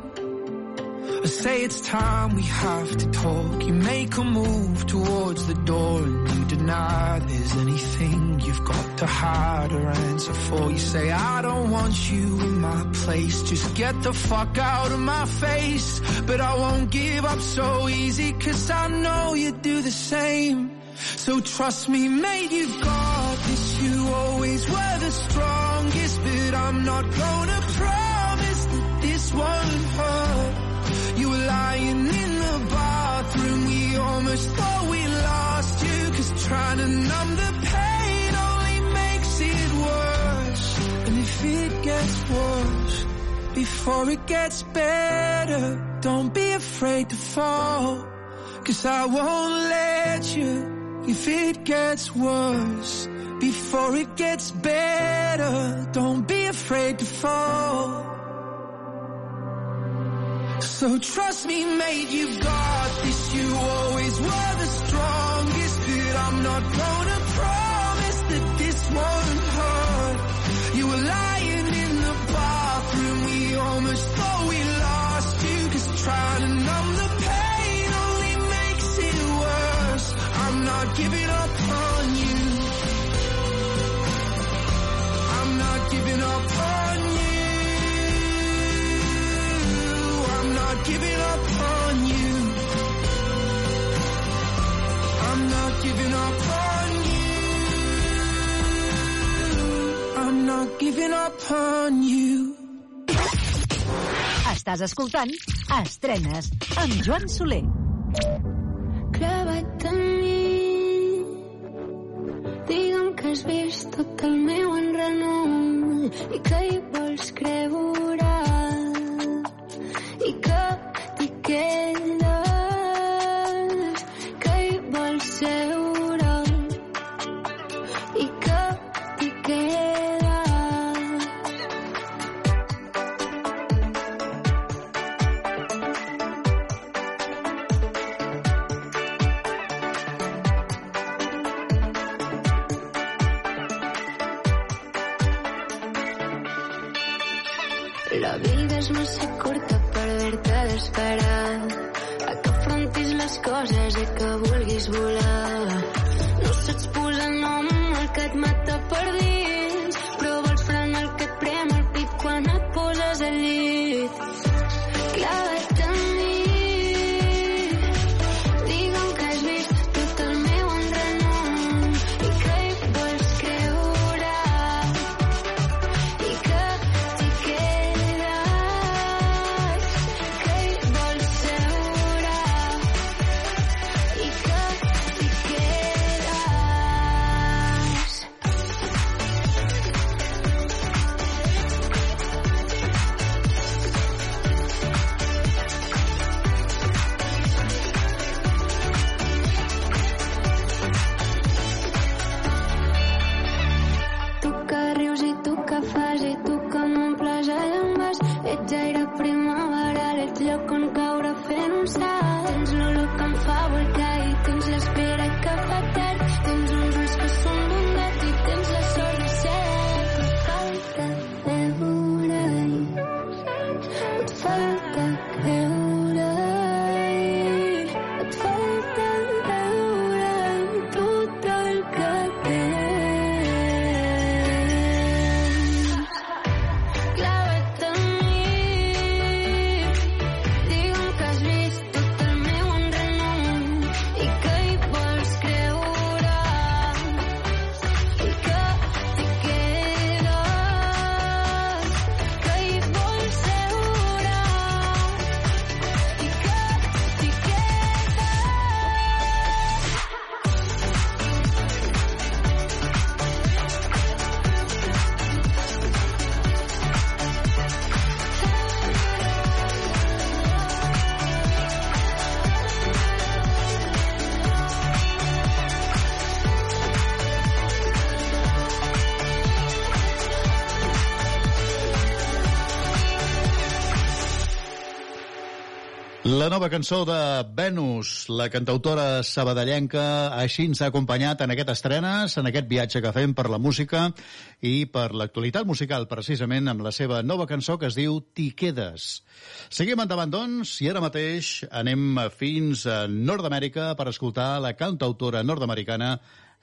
I say it's time we have to talk. You make a move towards the door and you deny there's anything you've got to hide or answer for. You say, I don't want you in my place. Just get the fuck out of my face. But I won't give up so easy cause I know you do the same. So trust me, mate, you've got this. You always were the strongest, but I'm not gonna promise that this won't hurt. You were lying in the bathroom, we almost thought we lost you, cause trying to numb the pain only makes it worse. And if it gets worse, before it gets better, don't be afraid to fall, cause I won't let you if it gets worse. Before it gets better, don't be afraid to fall. So trust me, mate, you've got this. You always were the strongest, but I'm not gonna promise that this won't up on you. I'm not giving up on you. I'm not giving up on you. I'm not giving up on you. I'm not giving up on you. Estàs escoltant Estrenes amb Joan Soler. Has vist tot el meu enrenou i que hi vols creure. I que t'hi quedes, La nova cançó de Venus, la cantautora sabadellenca, així ens ha acompanyat en aquest estrenes, en aquest viatge que fem per la música i per l'actualitat musical, precisament amb la seva nova cançó que es diu T'hi quedes. Seguim endavant, doncs, i ara mateix anem fins a Nord-Amèrica per escoltar la cantautora nord-americana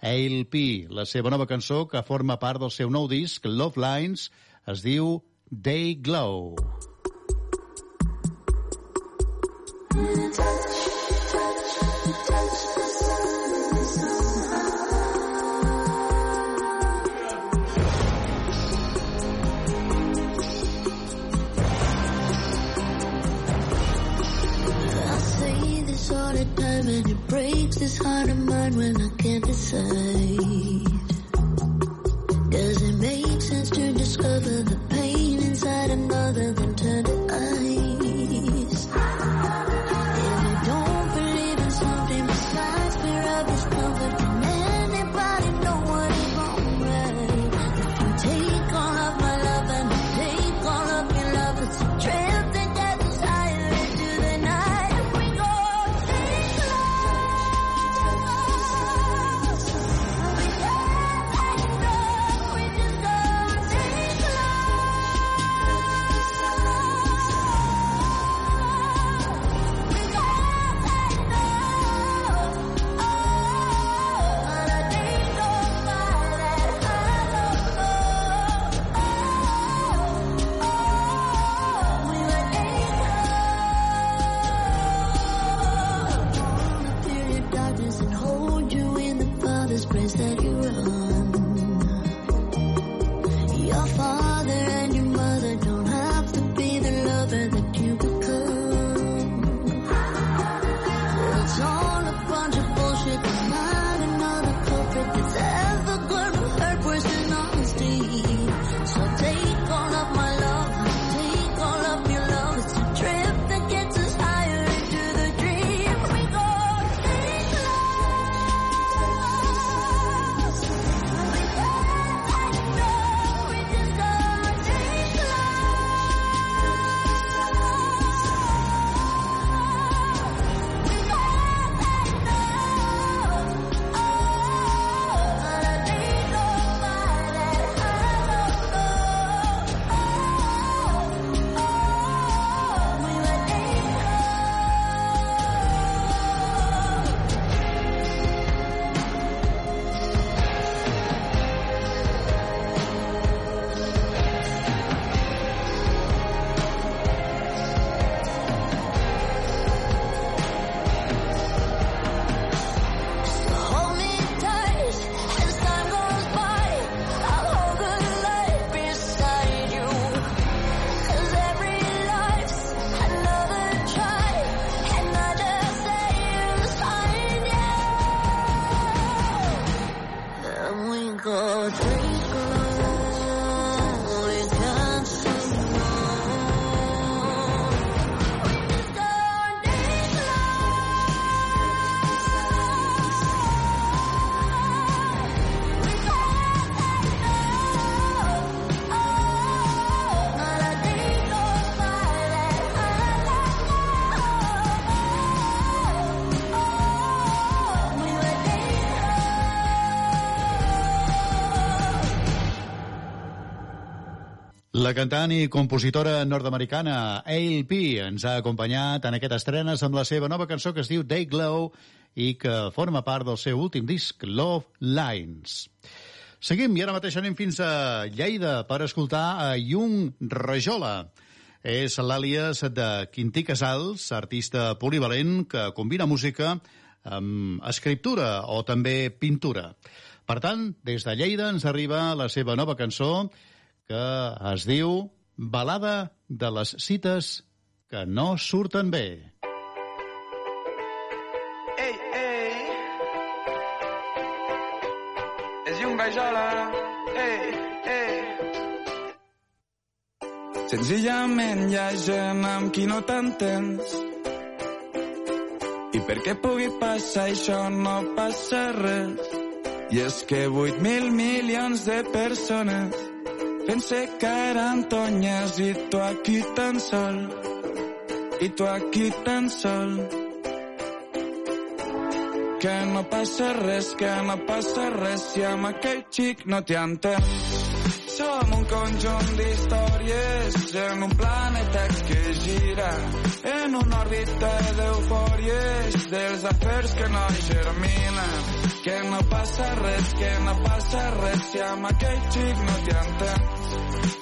Ail P. La seva nova cançó, que forma part del seu nou disc, Love Lines, es diu Day Glow. I this heart of mine when I can't decide. Does it make sense to discover the pain inside another La cantant i compositora nord-americana Ail P ens ha acompanyat en aquest estrenes amb la seva nova cançó que es diu Day Glow i que forma part del seu últim disc Love Lines. Seguim i ara mateix anem fins a Lleida per escoltar a Jung Rajola. És l'àlies de Quintí Casals, artista polivalent que combina música amb escriptura o també pintura. Per tant, des de Lleida ens arriba la seva nova cançó que es diu Balada de les cites que no surten bé. Ei, ei. És un Rajola. Ei, ei. Senzillament hi ha gent amb qui no t'entens. I perquè pugui passar això no passa res. I és que 8 mil milions de persones Pensé que eren tonyes i tu aquí tan sol. y tu aquí tan sol. Que no passa res, que no passa res si amb aquell xic no t'hi entens. Som un conjunt d'històries en un planeta que gira en una òrbita d'eufòries dels afers que no germinen. Que no passa res, que no passa res si amb aquell xic no t'hi entens.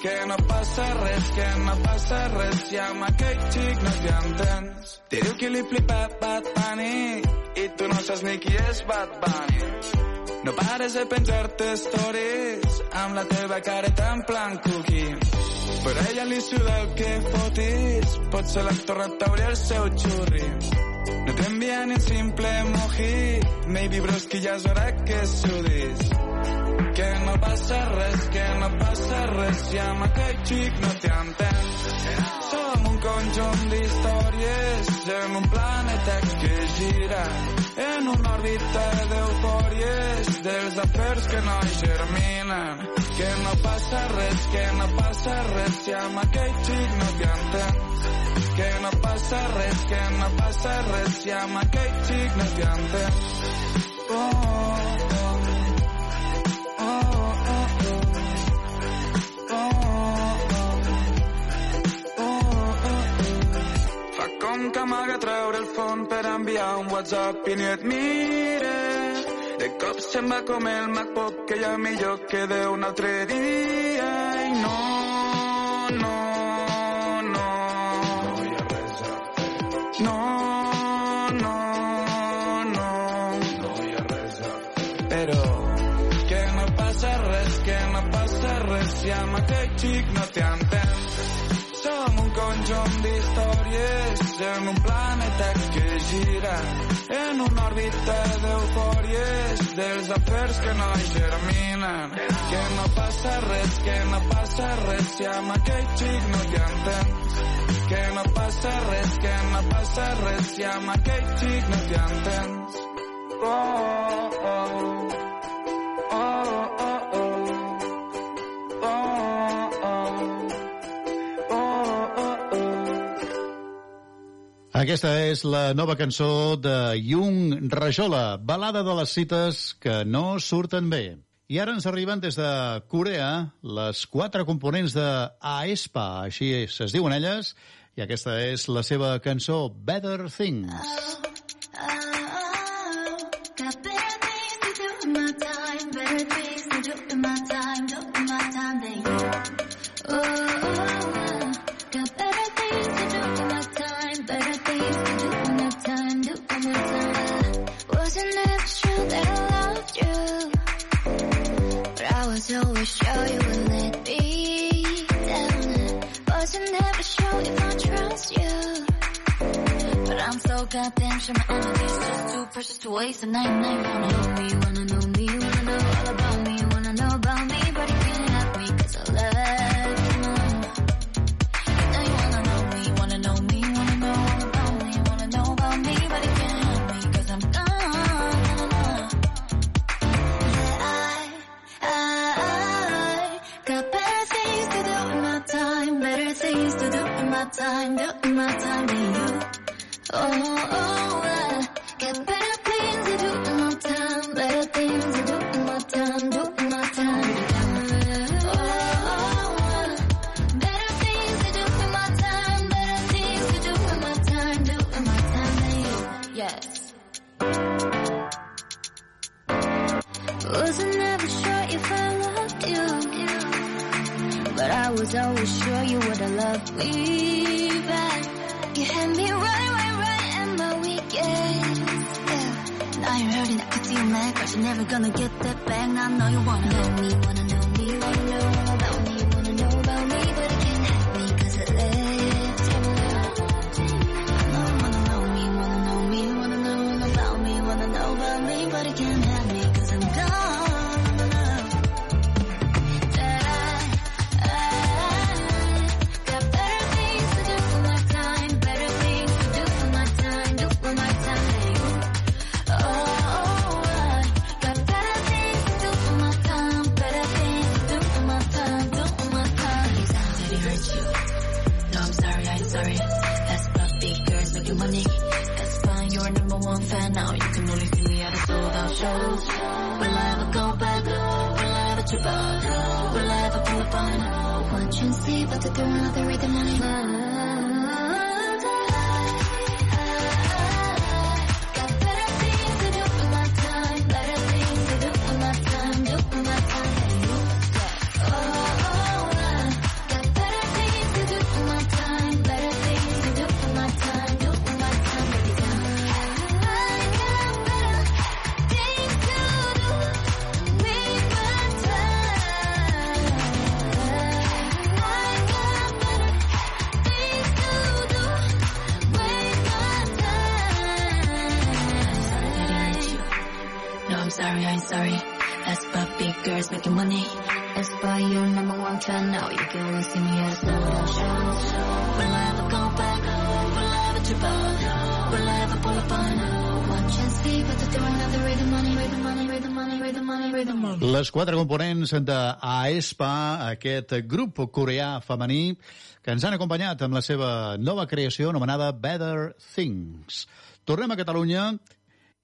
Que no passa res, que no passa res si amb aquell xic no t'hi entens. Te diu que li flipa Bad Bunny i tu no saps ni qui és Bad Bunny. No pares de penjar-te stories amb la teva careta en plan cookie. Però ella li suda el que fotis, potser l'has tornat a obrir el seu xurri. No t'envia ni un simple emoji, maybe bros que ja és hora que sudis. Que no passa res, que no passa res, si amb aquell xic no t'hi entens. Som conjunt d'històries en un planeta que gira en una òrbita d'eufòries dels afers que no germinen. Que no passa res, que no passa res, si amb aquell xic no t'hi entens. Que no passa res, que no passa res, si amb aquell xic no t'hi entens. Oh, oh, oh, com que amaga treure el fons per enviar un WhatsApp i ni et mire. De cop se'n va com el MacBook que ja millor que d'un altre dia. I no, no, no. No, no, no. Però que no passa res, que no passa res si amb en un planeta que gira en una òrbita d'eufòries dels afers que no germinen. Que no passa res, que no passa res si amb aquell xic no t'hi entens. Que no passa res, que no passa res si amb aquell xic no t'hi entens. Oh, oh. Oh, Aquesta és la nova cançó de Jung Rajola, balada de les cites que no surten bé. I ara ens arriben des de Corea les quatre components de aespa, així es, es diuen elles, i aquesta és la seva cançó Better Things. Time than you. Oh, oh, got wanna know me, wanna know me, wanna know all about me, wanna know about me, but you can't have me 'cause I love time, do my time than you. Oh, oh, ah. I got better things to do in my time, better things to do in my time, do my time. Oh, oh, better things to do in my time, better things to do in my time, do my time than you. Yes. Wasn't ever sure if I loved you, but I was always sure you would have loved me back. You had me right, right, right at my weekend. Yeah. Now you're hurting, I can see you mad, cause you're never gonna get that back. Now I know you wanna know me, wanna know me, wanna know me, to follow. Will I ever pull up on? Watch and see, but to throw another rhythm on it. cars, making money. That's why you're number one fan now. You can only see me as the Will I ever go back? Will I ever trip up? Will I ever pull up on? One see, but to another, the money, the money, the money, the money, the money. Les quatre components de AESPA, aquest grup coreà femení, que ens han acompanyat amb la seva nova creació anomenada Better Things. Tornem a Catalunya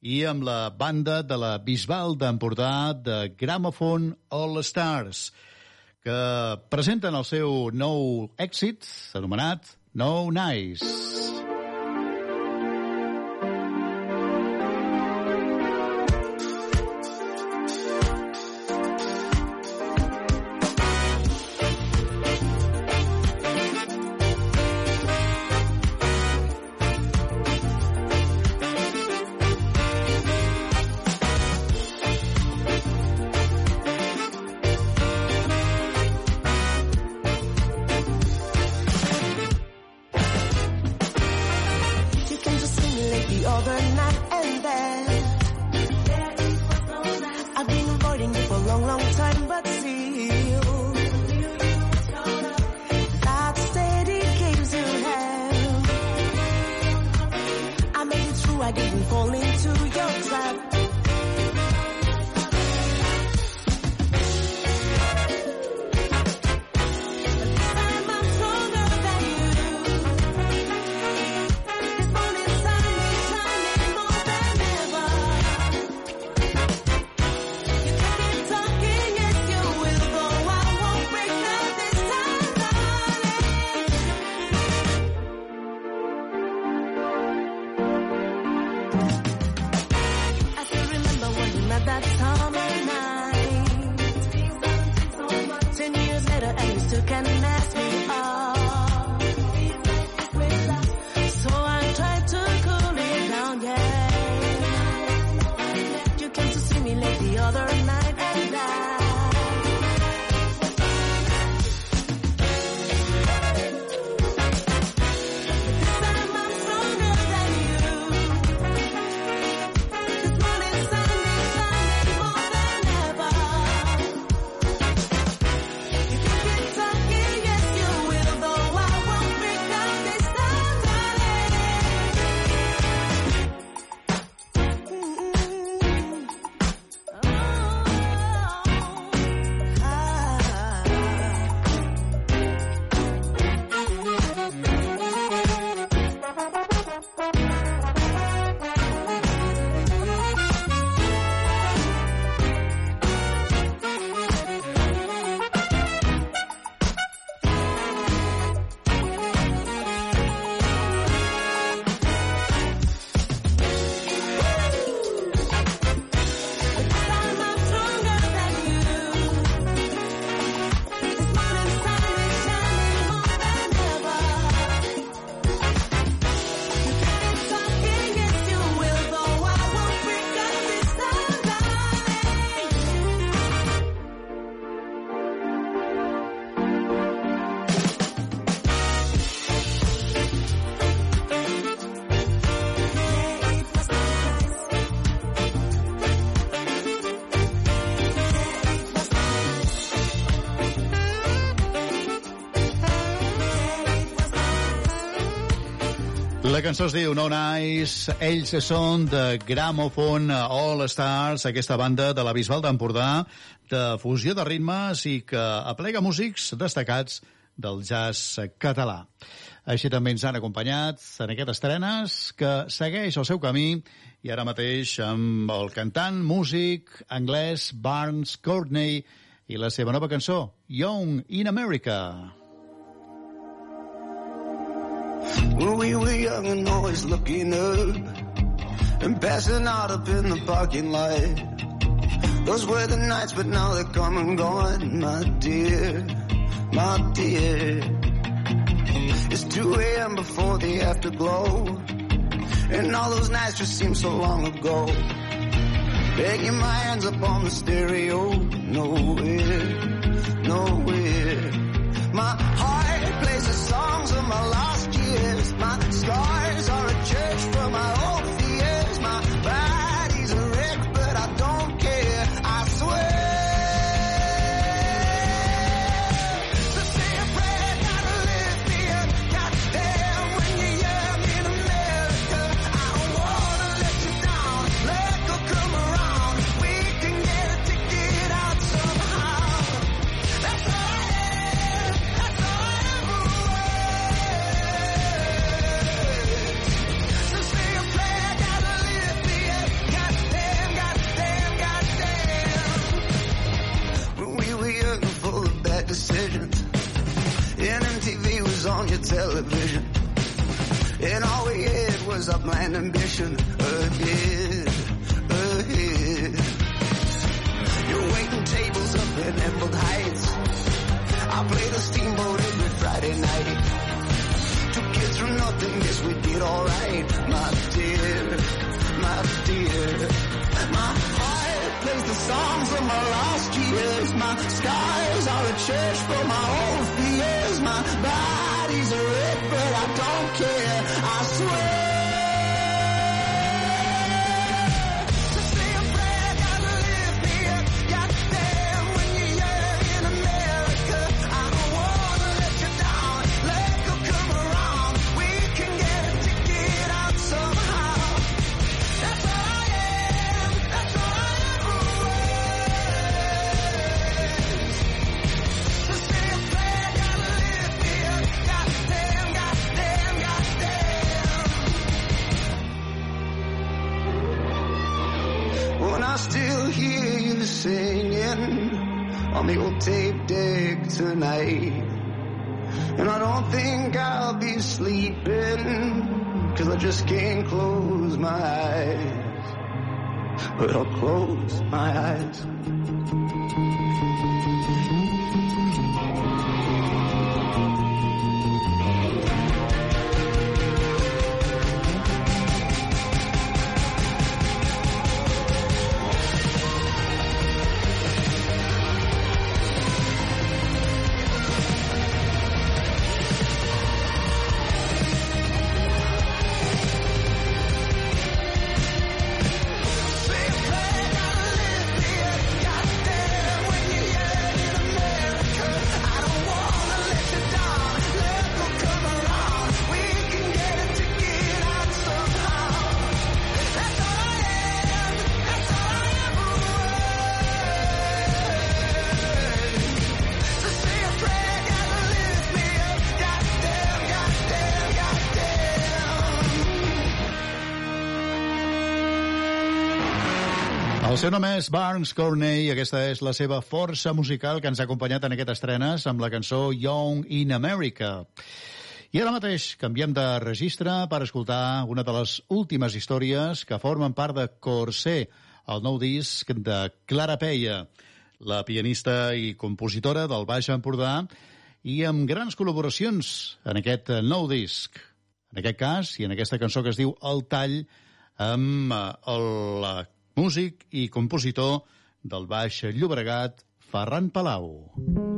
i amb la banda de la Bisbal d'Empordà de Gramophone All Stars, que presenten el seu nou èxit anomenat No Nice. La cançó es diu No Nice, ells són de Gramophone eh, All Stars, aquesta banda de la Bisbal d'Empordà, de fusió de ritmes i que aplega músics destacats del jazz català. Així també ens han acompanyat en aquestes trenes que segueix el seu camí i ara mateix amb el cantant, músic, anglès Barnes Courtney i la seva nova cançó, Young in America. When we were young and always looking up and passing out up in the parking lot. Those were the nights, but now they're come and gone, my dear, my dear. It's 2 a.m. before the afterglow, and all those nights just seem so long ago. Begging my hands up on the stereo, nowhere, nowhere. My heart plays the songs of my years. My scars decisions, and MTV was on your television, and all we had was our planned ambition ahead, ahead. You're waiting tables up in Emerald Heights. I played the steamboat every Friday night. Two kids from nothing, guess we did alright, my dear, my dear. My heart plays the songs of my lost years. My scars are a church for my old fears. My body's a wreck, but I don't care. I swear. Singing on the old tape deck tonight. And I don't think I'll be sleeping, cause I just can't close my eyes. But I'll close my eyes. El seu nom és Barnes Corney i aquesta és la seva força musical que ens ha acompanyat en aquestes estrenes amb la cançó Young in America. I ara mateix canviem de registre per escoltar una de les últimes històries que formen part de Corsé, el nou disc de Clara Peia, la pianista i compositora del Baix Empordà, i amb grans col·laboracions en aquest nou disc. En aquest cas, i en aquesta cançó que es diu El Tall, amb eh, el músic i compositor del Baix Llobregat, Ferran Palau. T'he deixat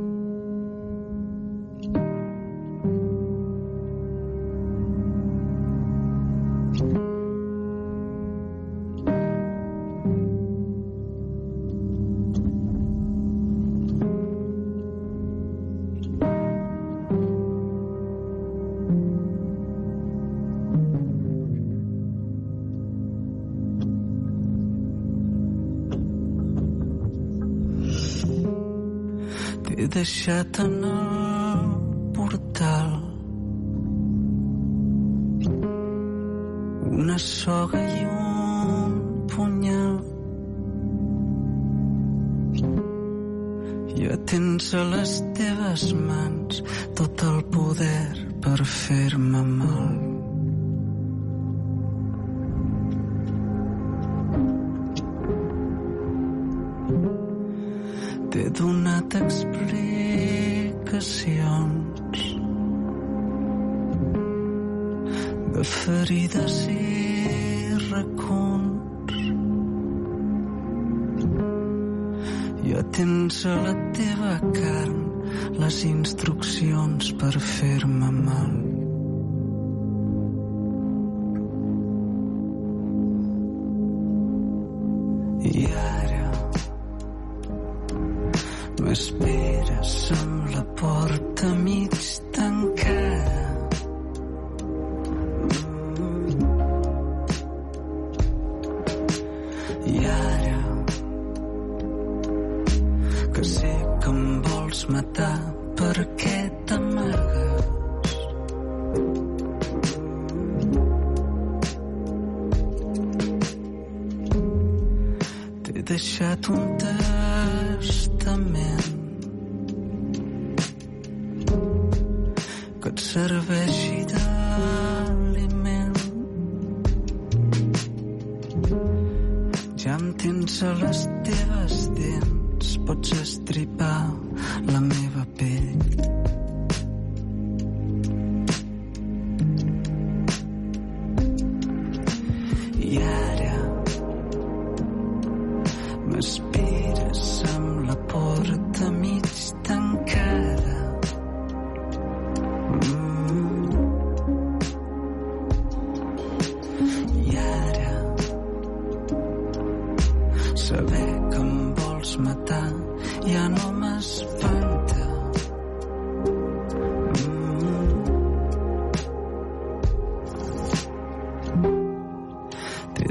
ശതന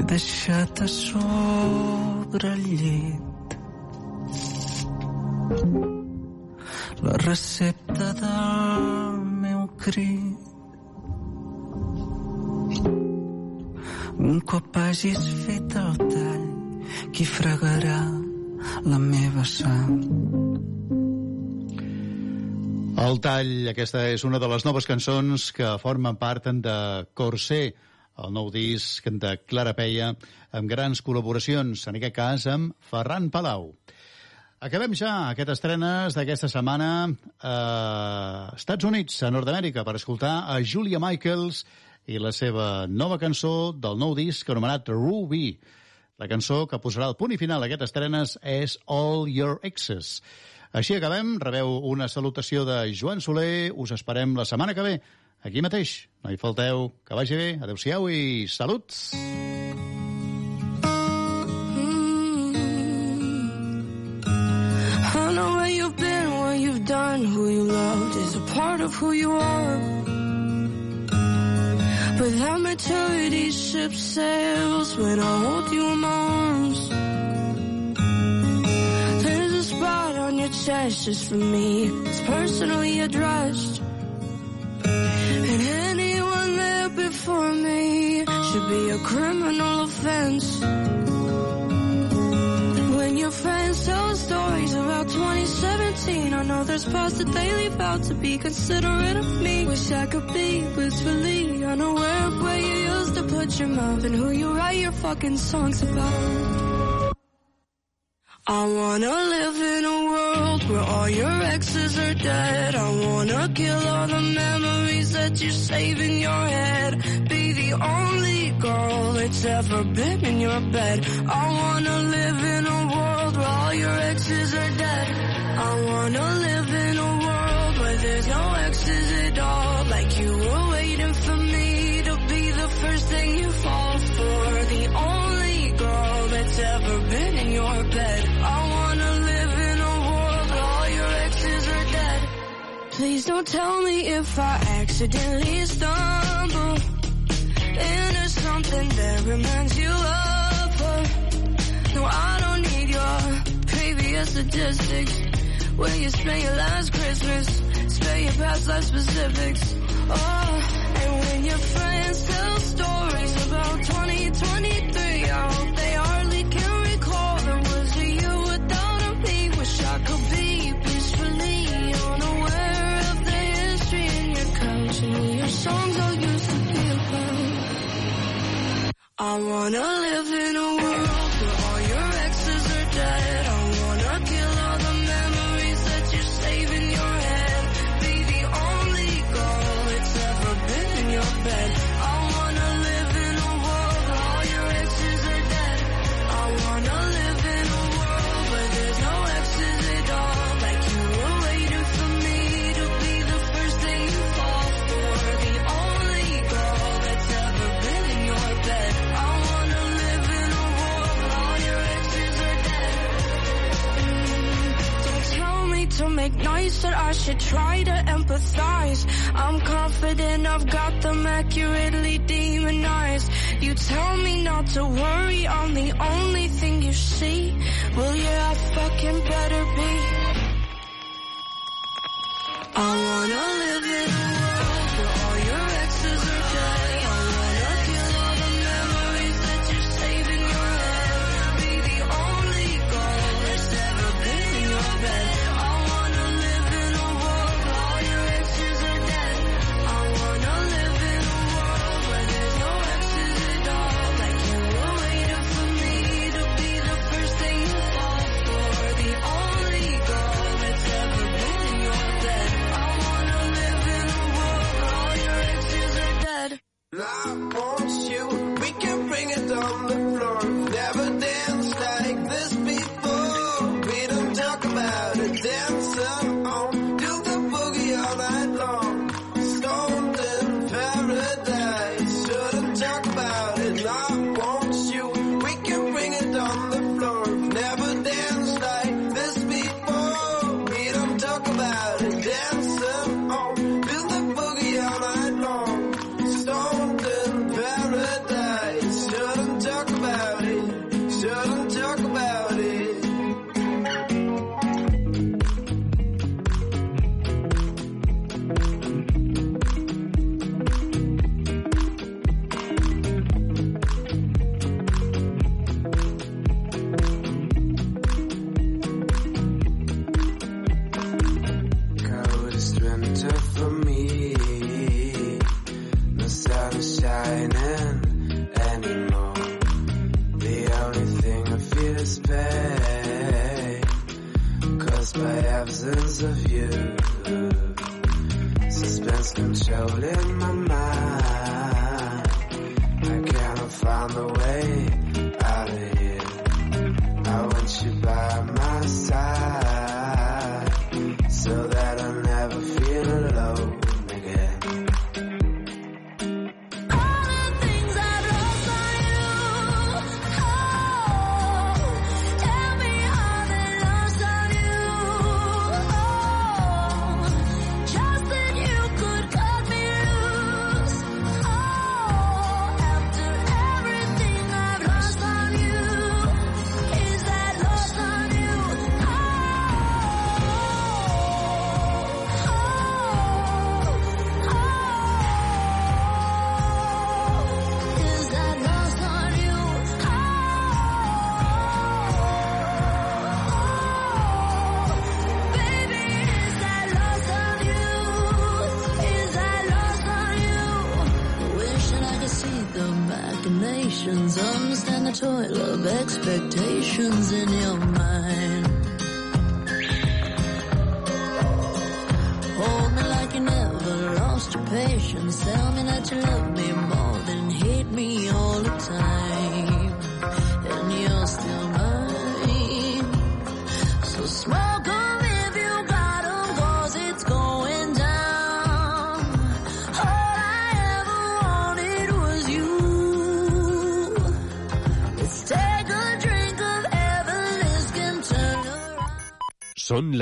deixat a sobre el llit la recepta del meu crit. Un cop hagis fet el tall, qui fregarà la meva sang? El tall, aquesta és una de les noves cançons que formen part de Corsé, el nou disc de Clara Peia, amb grans col·laboracions, en aquest cas amb Ferran Palau. Acabem ja aquest estrenes d'aquesta setmana a Estats Units, a Nord-Amèrica, per escoltar a Julia Michaels i la seva nova cançó del nou disc anomenat Ruby. La cançó que posarà el punt i final a aquest estrenes és All Your Exes. Així acabem, rebeu una salutació de Joan Soler, us esperem la setmana que ve, aquí mateix. No hi falteu, que vagi bé, adeu-siau i salut! I know where you've been, what you've done, who you loved is a part of who you are. But that maturity ship sails when I hold you in my arms. There's a spot on your chest just for me, it's personally addressed. Before me should be a criminal offense. When your friends tell stories about 2017, I know there's parts that they leave out to be considerate of me. Wish I could be blissfully unaware of where you used to put your mouth and who you write your fucking songs about. I wanna live in a world where all your exes are dead. I wanna kill all the memories that you save in your head. Be the only girl that's ever been in your bed. I wanna live in a world where all your exes are dead. I wanna live in a world where there's no exes at all. Like you were waiting for me to be the first thing you fall for. The only girl that's ever been in your bed. Please don't tell me if I accidentally stumble into something that reminds you of her. No, I don't need your previous statistics. Where you spent your last Christmas, spare your past life specifics. Oh, and when your friends tell stories about I wanna live in a world make that I should try to empathize. I'm confident I've got them accurately demonized. You tell me not to worry, I'm the only thing you see. Well, yeah, I fucking better be. I wanna live in a world. La